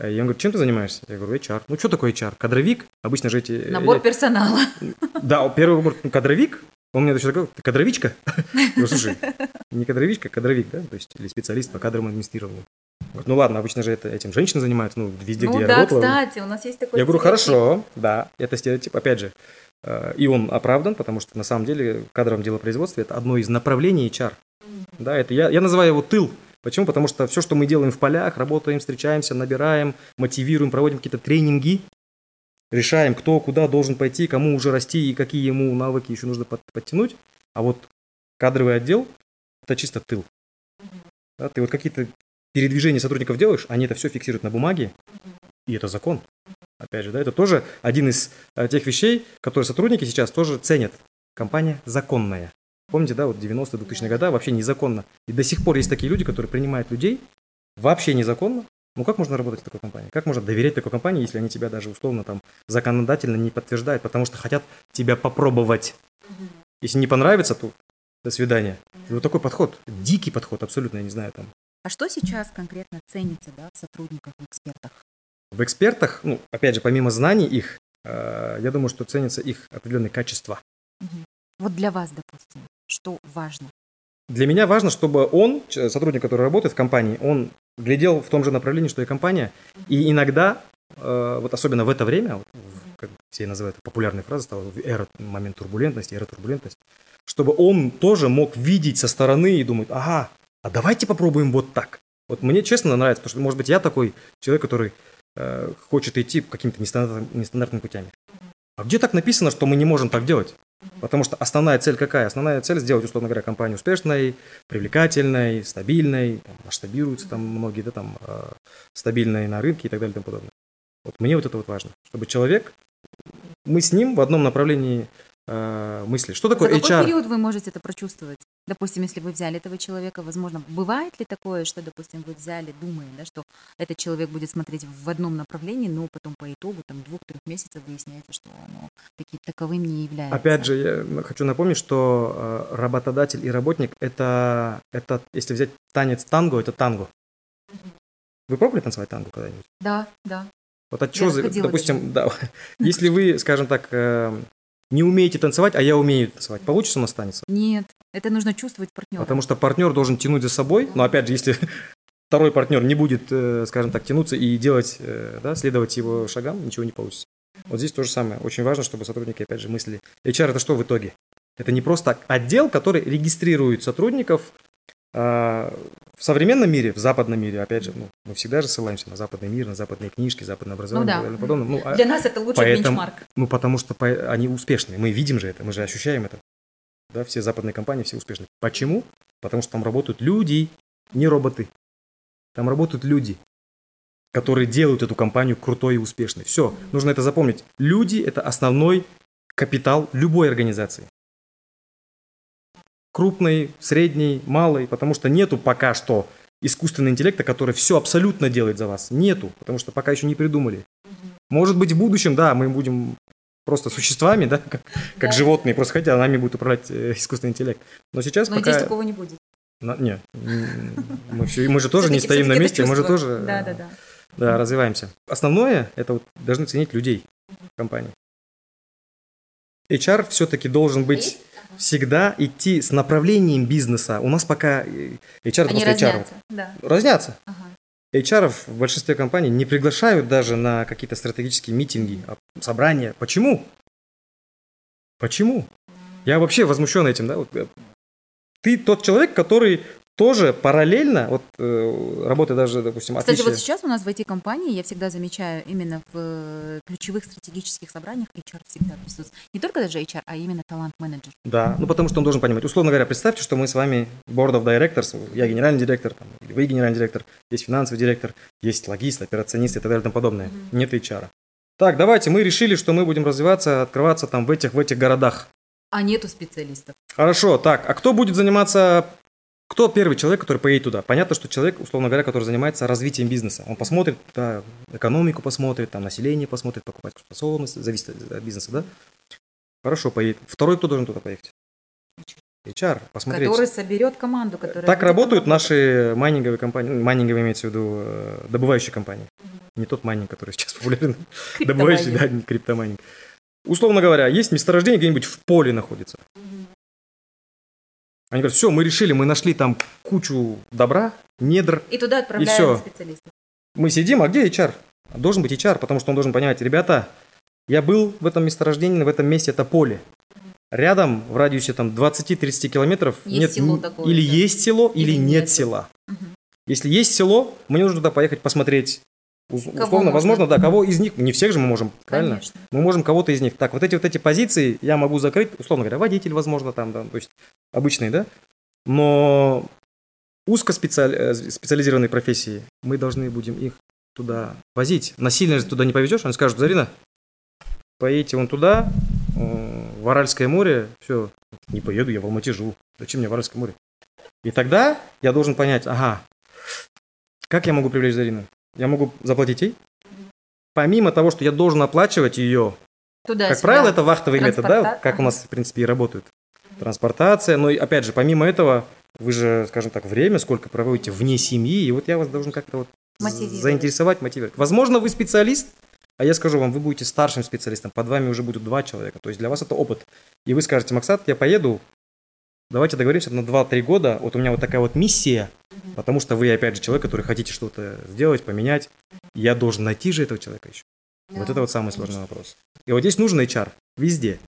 И он говорит, чем ты занимаешься? Я говорю, HR. Ну, что такое HR? Кадровик? Обычно же эти... Набор персонала. Да, первый выбор кадровик. Он мне еще такой, ты кадровичка? Я говорю, слушай, не кадровичка, кадровик, да? То есть, или специалист по кадровому администрированию. Говорит, ну ладно, обычно же это, этим женщины занимаются, ну, везде, ну, где да, я работала. кстати, у нас есть такой Я говорю, хорошо, да, это стереотип, опять же, э, и он оправдан, потому что на самом деле в кадровом делопроизводстве это одно из направлений HR. Да, это я, я называю его тыл. Почему? Потому что все, что мы делаем в полях, работаем, встречаемся, набираем, мотивируем, проводим какие-то тренинги, решаем, кто куда должен пойти, кому уже расти и какие ему навыки еще нужно подтянуть. А вот кадровый отдел – это чисто тыл. Да, ты вот какие-то передвижение сотрудников делаешь, они это все фиксируют на бумаге, и это закон. Опять же, да, это тоже один из э, тех вещей, которые сотрудники сейчас тоже ценят. Компания законная. Помните, да, вот 90-е, 2000-е годы вообще незаконно. И до сих пор есть такие люди, которые принимают людей вообще незаконно, Ну как можно работать в такой компании? Как можно доверять такой компании, если они тебя даже условно там законодательно не подтверждают, потому что хотят тебя попробовать. Если не понравится, то до свидания. И вот такой подход, дикий подход, абсолютно, я не знаю там. А что сейчас конкретно ценится да, в сотрудниках, в экспертах? В экспертах, ну, опять же, помимо знаний их, э, я думаю, что ценятся их определенные качества. Вот для вас, допустим, что важно? Для меня важно, чтобы он, сотрудник, который работает в компании, он глядел в том же направлении, что и компания. И иногда, э, вот особенно в это время, вот, как все называют популярной фразой, стала эра, момент турбулентности, эра турбулентности, чтобы он тоже мог видеть со стороны и думать, ага, а давайте попробуем вот так. Вот мне честно нравится, потому что, может быть, я такой человек, который э, хочет идти какими-то нестандартными, нестандартными путями. А где так написано, что мы не можем так делать? Потому что основная цель какая? Основная цель сделать, условно говоря, компанию успешной, привлекательной, стабильной, там, масштабируются там многие, да, там, э, стабильной на рынке и так далее и тому подобное. Вот мне вот это вот важно, чтобы человек, мы с ним в одном направлении э, мысли. Что такое За HR? какой период вы можете это прочувствовать? Допустим, если вы взяли этого человека, возможно, бывает ли такое, что, допустим, вы взяли, думая, да, что этот человек будет смотреть в одном направлении, но потом по итогу там двух-трех месяцев выясняется, что оно таки, таковым не является. Опять же, я хочу напомнить, что э, работодатель и работник это, это, если взять танец танго, это танго. Вы пробовали танцевать танго когда-нибудь? Да, да. Вот от чего, допустим, да, если вы, скажем так, э, не умеете танцевать, а я умею танцевать, получится у нас танец? Нет, это нужно чувствовать партнера. Потому что партнер должен тянуть за собой, но опять же, если второй партнер не будет, э, скажем так, тянуться и делать, э, да, следовать его шагам, ничего не получится. Вот здесь то же самое. Очень важно, чтобы сотрудники, опять же, мыслили. HR это что в итоге? Это не просто отдел, который регистрирует сотрудников а, в современном мире, в западном мире, опять же, ну, мы всегда же ссылаемся на западный мир, на западные книжки, западное образование да. и далее подобное. Ну, а- Для нас это лучший поэтому- бенчмарк. ну, потому что по- они успешны. Мы видим же это, мы же ощущаем это. Да, все западные компании, все успешны. Почему? Потому что там работают люди, не роботы. Там работают люди, которые делают эту компанию крутой и успешной. Все, нужно это запомнить. Люди – это основной капитал любой организации. Крупный, средний, малый, потому что нету пока что искусственного интеллекта, который все абсолютно делает за вас. Нету, потому что пока еще не придумали. Может быть, в будущем, да, мы будем просто существами, да, как, как Да. животные, просто хотя нами будет управлять э, искусственный интеллект. Но сейчас Но пока... здесь такого не будет. На- не, м, мы, все, мы же тоже не стоим на месте, мы же тоже Да, э, да, да. да, развиваемся. Основное – это вот должны ценить людей в компании. HR все-таки должен быть всегда идти с направлением бизнеса. У нас пока э, HR Они просто HR. разнятся. Да. Разнятся. Ага. HR в большинстве компаний не приглашают даже на какие-то стратегические митинги, а собрания. Почему? Почему? Я вообще возмущен этим, да. Вот, э, ты тот человек, который тоже параллельно, вот э, работая даже, допустим, Кстати, отличие- вот сейчас у нас в IT-компании я всегда замечаю именно в э, ключевых стратегических собраниях HR всегда присутствует. Не только даже HR, а именно талант-менеджер. Да, ну потому что он должен понимать. Условно говоря, представьте, что мы с вами board of directors, я генеральный директор, там, или вы генеральный директор, есть финансовый директор, есть логист, операционист и так далее и тому подобное. Нет HR. Так, давайте, мы решили, что мы будем развиваться, открываться там в этих, в этих городах. А нету специалистов. Хорошо, так, а кто будет заниматься, кто первый человек, который поедет туда? Понятно, что человек, условно говоря, который занимается развитием бизнеса. Он посмотрит, да, экономику посмотрит, там, население посмотрит, покупательскую способность, зависит от бизнеса, да? Хорошо, поедет. Второй кто должен туда поехать? HR, посмотреть. Который соберет команду, которая... Так работают работать. наши майнинговые компании, ну, майнинговые имеется в виду э, добывающие компании. Не тот майнинг, который сейчас популярен, добывающий, да, не криптомайнинг. Условно говоря, есть месторождение где-нибудь в поле находится. Они говорят, все, мы решили, мы нашли там кучу добра, недр. И туда всё. отправляют специалистов. Мы сидим, а где HR? Должен быть HR, потому что он должен понимать, ребята, я был в этом месторождении, в этом месте это поле. Рядом, в радиусе там 20-30 километров, Есть нет, село такое, или да. есть село, или, Или нет нет. села. Мгм. Если есть село, мне нужно туда поехать посмотреть. Уз- Кого Условно, можно? возможно, да, кого из них, не всех же мы можем, правильно? Конечно. Мы можем кого-то из них. Так, вот эти вот эти позиции я могу закрыть, условно говоря, водитель, возможно, там, да, то есть обычный, да. Но узкоспециализированные профессии, мы должны будем их туда возить. Насильно же туда не повезешь, они скажут, Зарина, поедете вон туда, э, в Аральское море, все, не поеду, я в Алмате живу. Зачем мне в Аральское море? И тогда я должен понять, ага, как я могу привлечь Зарину? Я могу заплатить ей. Помимо того, что я должен оплачивать ее, Туда, как правило, это вахтовый метод, да, как у нас, в принципе, и работают. Транспортация, но, опять же, помимо этого, вы же, скажем так, время сколько проводите вне семьи, и вот я вас должен как-то вот заинтересовать, мотивировать. Возможно, вы специалист, а я скажу вам, вы будете старшим специалистом, под вами уже будут два человека, то есть для вас это опыт. И вы скажете, Максат, я поеду, давайте договоримся на 2-3 года, вот у меня вот такая вот миссия, потому что вы, опять же, человек, который хотите что-то сделать, поменять, я должен найти же этого человека еще. Да. Вот это вот самый сложный вопрос. И вот здесь нужен HR везде.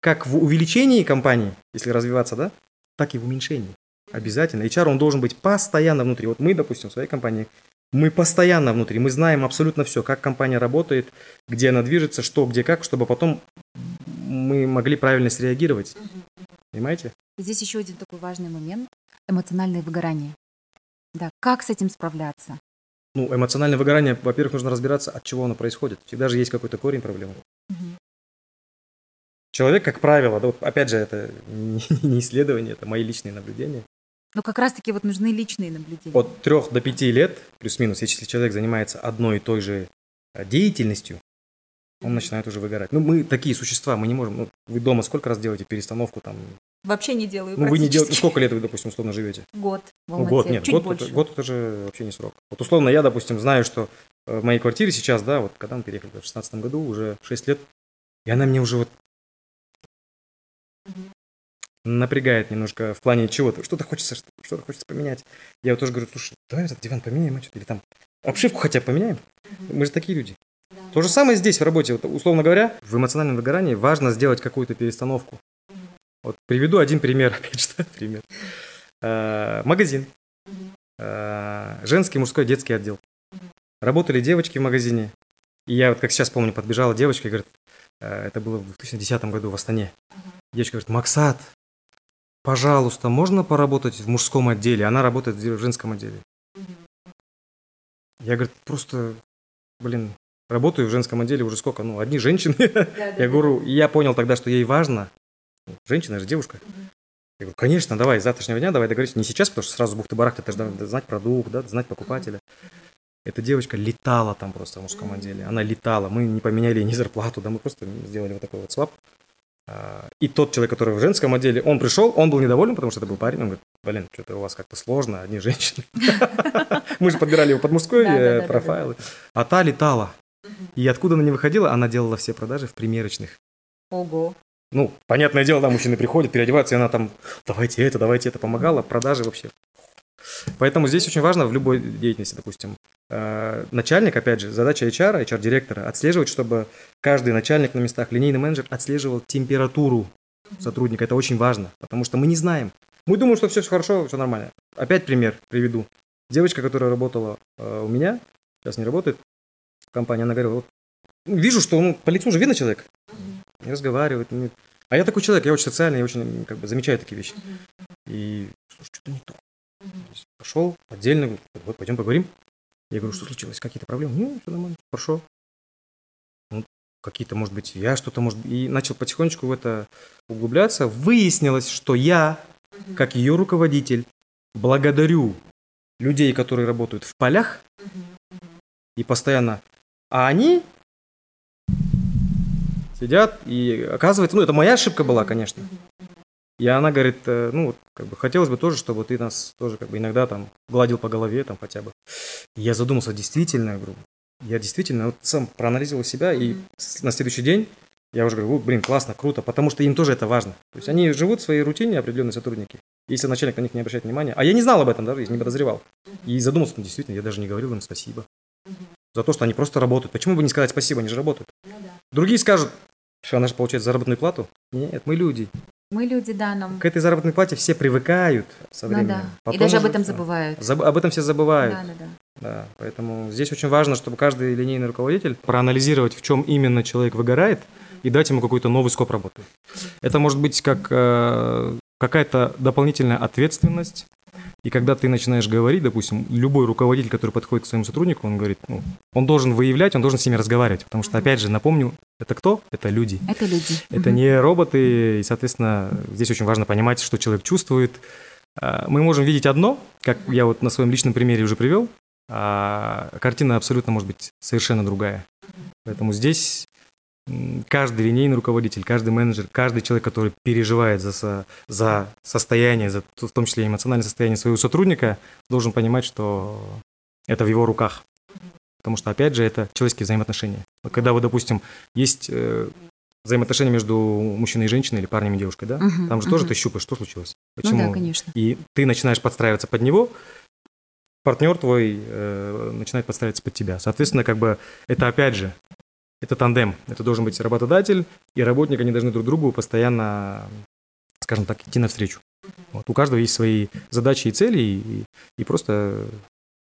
Как в увеличении компании, если развиваться, да, так и в уменьшении. Обязательно. HR, он должен быть постоянно внутри. Вот мы, допустим, в своей компании, мы постоянно внутри, мы знаем абсолютно все, как компания работает, где она движется, что, где, как, чтобы потом мы могли правильно среагировать. Понимаете? Здесь еще один такой важный момент – эмоциональное выгорание. Да, как с этим справляться? Ну, эмоциональное выгорание, во-первых, нужно разбираться, от чего оно происходит. Всегда же есть какой-то корень проблемы. Угу. Человек, как правило, да, вот опять же, это не исследование, это мои личные наблюдения. Но как раз-таки вот нужны личные наблюдения. От трех до пяти лет, плюс-минус, если человек занимается одной и той же э, деятельностью, он начинает уже выгорать. Ну, мы такие существа, мы не можем. Ну, вы дома сколько раз делаете перестановку там? Вообще не делаю. Ну, вы не делаете. Сколько лет вы, допустим, условно живете? Год. Ну, год, нет, Чуть год, больше. Это, год это же вообще не срок. Вот условно я, допустим, знаю, что э, в моей квартире сейчас, да, вот когда мы переехали в 16 году, уже 6 лет, и она мне уже вот напрягает немножко в плане чего-то. Что-то хочется, что-то хочется поменять. Я вот тоже говорю, слушай, давай этот диван поменяем, а или там обшивку хотя бы поменяем. Мы же такие люди. То же самое здесь в работе. Вот, условно говоря, в эмоциональном выгорании важно сделать какую-то перестановку. Вот приведу один пример, опять же, пример. Э, магазин. Э, женский, мужской, детский отдел. Работали девочки в магазине. И я вот как сейчас помню, подбежала девочка и говорит, э, это было в 2010 году в Астане. Девочка говорит, Максат, пожалуйста, можно поработать в мужском отделе? Она работает в женском отделе. Я, говорю, просто, блин, работаю в женском отделе уже сколько, ну, одни женщины. Да, да, я говорю, я понял тогда, что ей важно. Женщина же девушка. Я говорю, конечно, давай, с завтрашнего дня давай договоримся. Не сейчас, потому что сразу бухты-барахты, это же надо знать продукт, да, знать покупателя. Эта девочка летала там просто в мужском отделе. Она летала. Мы не поменяли ей ни зарплату, да, мы просто сделали вот такой вот свап. А, и тот человек, который в женском отделе, он пришел, он был недоволен, потому что это был парень. Он говорит, блин, что-то у вас как-то сложно, одни женщины. Мы же подбирали его под мужской э, профайл. А та летала. И откуда она не выходила, она делала все продажи в примерочных. Ого. Ну, понятное дело, да, мужчины приходят, переодеваются, и она там, давайте это, давайте это, помогала, продажи вообще. Поэтому здесь очень важно в любой деятельности, допустим, э, начальник, опять же, задача HR, HR-директора, отслеживать, чтобы каждый начальник на местах, линейный менеджер отслеживал температуру сотрудника. Это очень важно, потому что мы не знаем. Мы думаем, что все, все хорошо, все нормально. Опять пример приведу. Девочка, которая работала э, у меня, сейчас не работает, компании, она говорила, вот, вижу, что ну, по лицу уже видно человек, не разговаривает. Не... А я такой человек, я очень социальный, я очень как бы замечаю такие вещи. И, слушай, что-то не то. Пошел отдельно, вот пойдем поговорим. Я говорю, что случилось, какие-то проблемы? Ну, все нормально, хорошо. Ну, какие-то, может быть, я что-то, может И начал потихонечку в это углубляться. Выяснилось, что я, как ее руководитель, благодарю людей, которые работают в полях и постоянно а они сидят, и оказывается, ну, это моя ошибка была, конечно. И она говорит, э, ну, вот, как бы, хотелось бы тоже, чтобы ты нас тоже, как бы, иногда там гладил по голове, там, хотя бы. И я задумался, действительно, я говорю, я действительно вот сам проанализировал себя, и на следующий день я уже говорю, блин, классно, круто, потому что им тоже это важно. То есть они живут в своей рутине, определенные сотрудники, если начальник на них не обращает внимания. А я не знал об этом даже, не подозревал. И задумался, ну, действительно, я даже не говорил им спасибо за то, что они просто работают. Почему бы не сказать спасибо, они же работают. Ну, да. Другие скажут, что она же получает заработную плату. Нет, мы люди. Мы люди, да, нам. К этой заработной плате все привыкают со временем. Ну, да. Потом И даже об этом забывают. Заб... Об этом все забывают. Да, да, да. Да, поэтому здесь очень важно, чтобы каждый линейный руководитель проанализировать, в чем именно человек выгорает, и дать ему какой-то новый скоп работы. Это может быть как э, какая-то дополнительная ответственность, и когда ты начинаешь говорить, допустим, любой руководитель, который подходит к своему сотруднику, он говорит, ну, он должен выявлять, он должен с ними разговаривать. Потому что, опять же, напомню, это кто? Это люди. Это люди. Это угу. не роботы, и, соответственно, здесь очень важно понимать, что человек чувствует. А, мы можем видеть одно, как я вот на своем личном примере уже привел, а картина абсолютно может быть совершенно другая. Поэтому здесь каждый линейный руководитель, каждый менеджер, каждый человек, который переживает за, за состояние, за, в том числе эмоциональное состояние своего сотрудника, должен понимать, что это в его руках. Потому что, опять же, это человеческие взаимоотношения. Когда вы, допустим, есть э, взаимоотношения между мужчиной и женщиной или парнем и девушкой, да? Угу, Там же угу. тоже ты щупаешь, что случилось. Почему? Ну да, конечно. И ты начинаешь подстраиваться под него, партнер твой э, начинает подстраиваться под тебя. Соответственно, как бы это опять же, это тандем. Это должен быть работодатель и работник, они должны друг другу постоянно, скажем так, идти навстречу. Вот. У каждого есть свои задачи и цели, и, и просто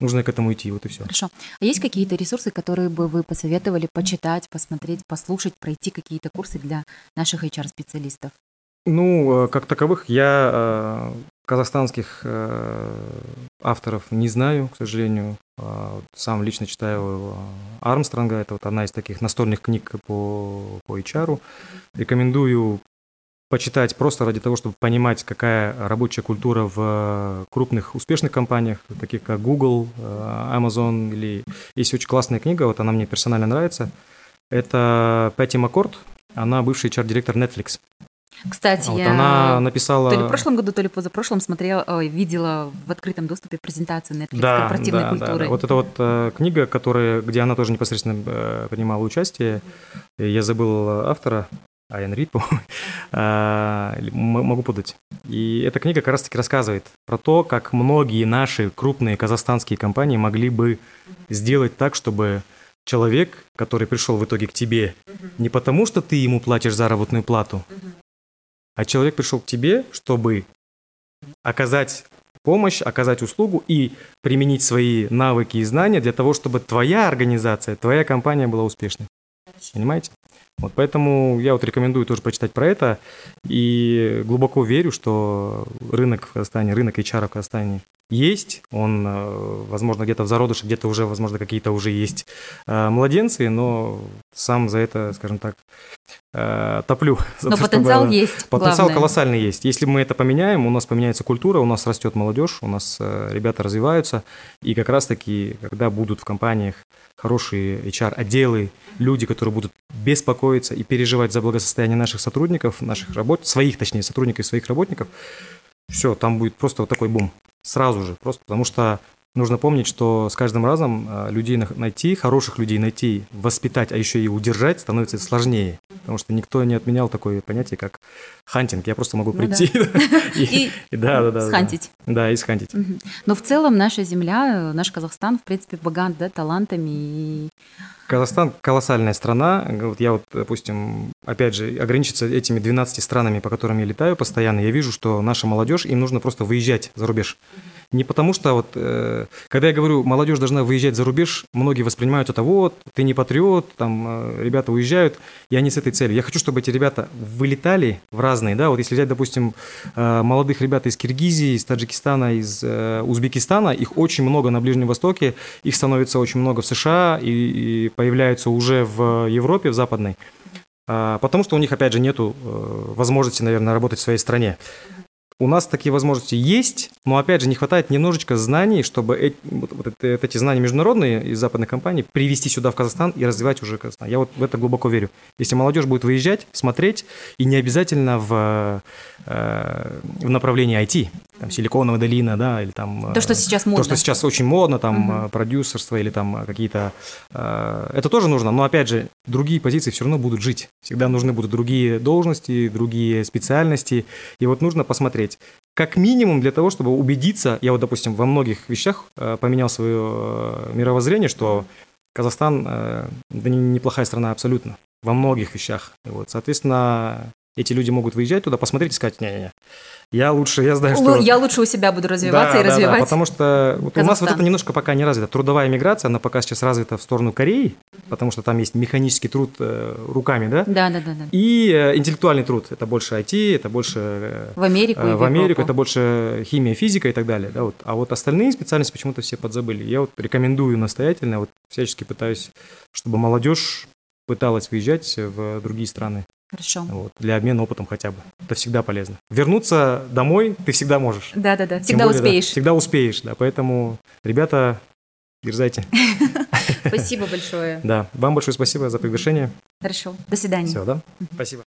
нужно к этому идти, вот и все. Хорошо. А есть какие-то ресурсы, которые бы вы посоветовали почитать, посмотреть, послушать, пройти какие-то курсы для наших HR-специалистов? Ну, э, как таковых я э, казахстанских э, авторов не знаю, к сожалению. А, сам лично читаю Армстронга, это вот одна из таких настольных книг по, по HR. Рекомендую почитать просто ради того, чтобы понимать, какая рабочая культура в крупных успешных компаниях, таких как Google, Amazon, или есть очень классная книга, вот она мне персонально нравится. Это Пэтти Маккорд, она бывший HR-директор Netflix. Кстати, вот я она написала... То ли в прошлом году, то ли позапрошлом смотрела, видела в открытом доступе презентацию Netflix да, корпоративной да, культуры. Да, да. Вот это вот э, книга, которая, где она тоже непосредственно э, принимала участие. Я забыл автора, Аян Рид, могу подать. И эта книга как раз-таки рассказывает про то, как многие наши крупные казахстанские компании могли бы сделать так, чтобы человек, который пришел в итоге к тебе, не потому что ты ему платишь заработную плату, а человек пришел к тебе, чтобы оказать помощь, оказать услугу и применить свои навыки и знания для того, чтобы твоя организация, твоя компания была успешной. Понимаете? Вот поэтому я вот рекомендую тоже почитать про это и глубоко верю, что рынок в Казахстане, рынок HR в Казахстане есть, он, э, возможно, где-то в зародыше, где-то уже, возможно, какие-то уже есть э, младенцы, но сам за это, скажем так, э, топлю. Но то, потенциал чтобы... есть. Потенциал главное. колоссальный есть. Если мы это поменяем, у нас поменяется культура, у нас растет молодежь, у нас ребята развиваются, и как раз-таки, когда будут в компаниях хорошие HR-отделы, люди, которые будут беспокоиться и переживать за благосостояние наших сотрудников, наших работ, своих, точнее, сотрудников и своих работников, все, там будет просто вот такой бум. Сразу же, просто потому что нужно помнить, что с каждым разом а, людей найти, хороших людей найти, воспитать, а еще и удержать становится сложнее. Потому что никто не отменял такое понятие, как хантинг. Я просто могу ну прийти и схантить. Да, и схантить. Но в целом наша земля, наш Казахстан, в принципе, богат да, талантами и Казахстан колоссальная страна. Вот я вот, допустим, опять же, ограничиться этими 12 странами, по которым я летаю постоянно, я вижу, что наша молодежь, им нужно просто выезжать за рубеж. Не потому что вот, э, когда я говорю, молодежь должна выезжать за рубеж, многие воспринимают это вот, ты не патриот, там э, ребята уезжают. Я не с этой целью. Я хочу, чтобы эти ребята вылетали в разные, да, вот если взять, допустим, э, молодых ребят из Киргизии, из Таджикистана, из э, Узбекистана, их очень много на Ближнем Востоке, их становится очень много в США и, и появляются уже в Европе, в западной. А, потому что у них, опять же, нету э, возможности, наверное, работать в своей стране у нас такие возможности есть, но опять же не хватает немножечко знаний, чтобы эти, вот, вот эти знания международные из западных компаний привести сюда в Казахстан и развивать уже Казахстан. Я вот в это глубоко верю. Если молодежь будет выезжать, смотреть, и не обязательно в, э, в направлении IT, там Силиконовая долина, да, или там... То, что сейчас модно. То, что сейчас очень модно, там угу. продюсерство или там какие-то... Э, это тоже нужно, но опять же, другие позиции все равно будут жить. Всегда нужны будут другие должности, другие специальности, и вот нужно посмотреть. Как минимум для того, чтобы убедиться, я вот, допустим, во многих вещах э, поменял свое э, мировоззрение, что Казахстан э, да неплохая страна абсолютно во многих вещах. Вот, соответственно, эти люди могут выезжать туда, посмотреть и сказать, не-не-не, я лучше, я знаю, что... Я лучше у себя буду развиваться да, и развивать. Да, потому что вот у нас вот это немножко пока не развито. Трудовая миграция, она пока сейчас развита в сторону Кореи, потому что там есть механический труд э, руками, да? Да, да, да. да. И э, интеллектуальный труд. Это больше IT, это больше... Э, в Америку э, В Америку, это больше химия, физика и так далее. Да, вот. А вот остальные специальности почему-то все подзабыли. Я вот рекомендую настоятельно, вот всячески пытаюсь, чтобы молодежь пыталась выезжать в другие страны. Хорошо. Вот, для обмена опытом хотя бы. Это всегда полезно. Вернуться домой ты всегда можешь. Да-да-да, всегда более, успеешь. Да, всегда успеешь, да. Поэтому, ребята, дерзайте. Спасибо большое. Да, вам большое спасибо за приглашение. Хорошо, до свидания. Все, да? Спасибо.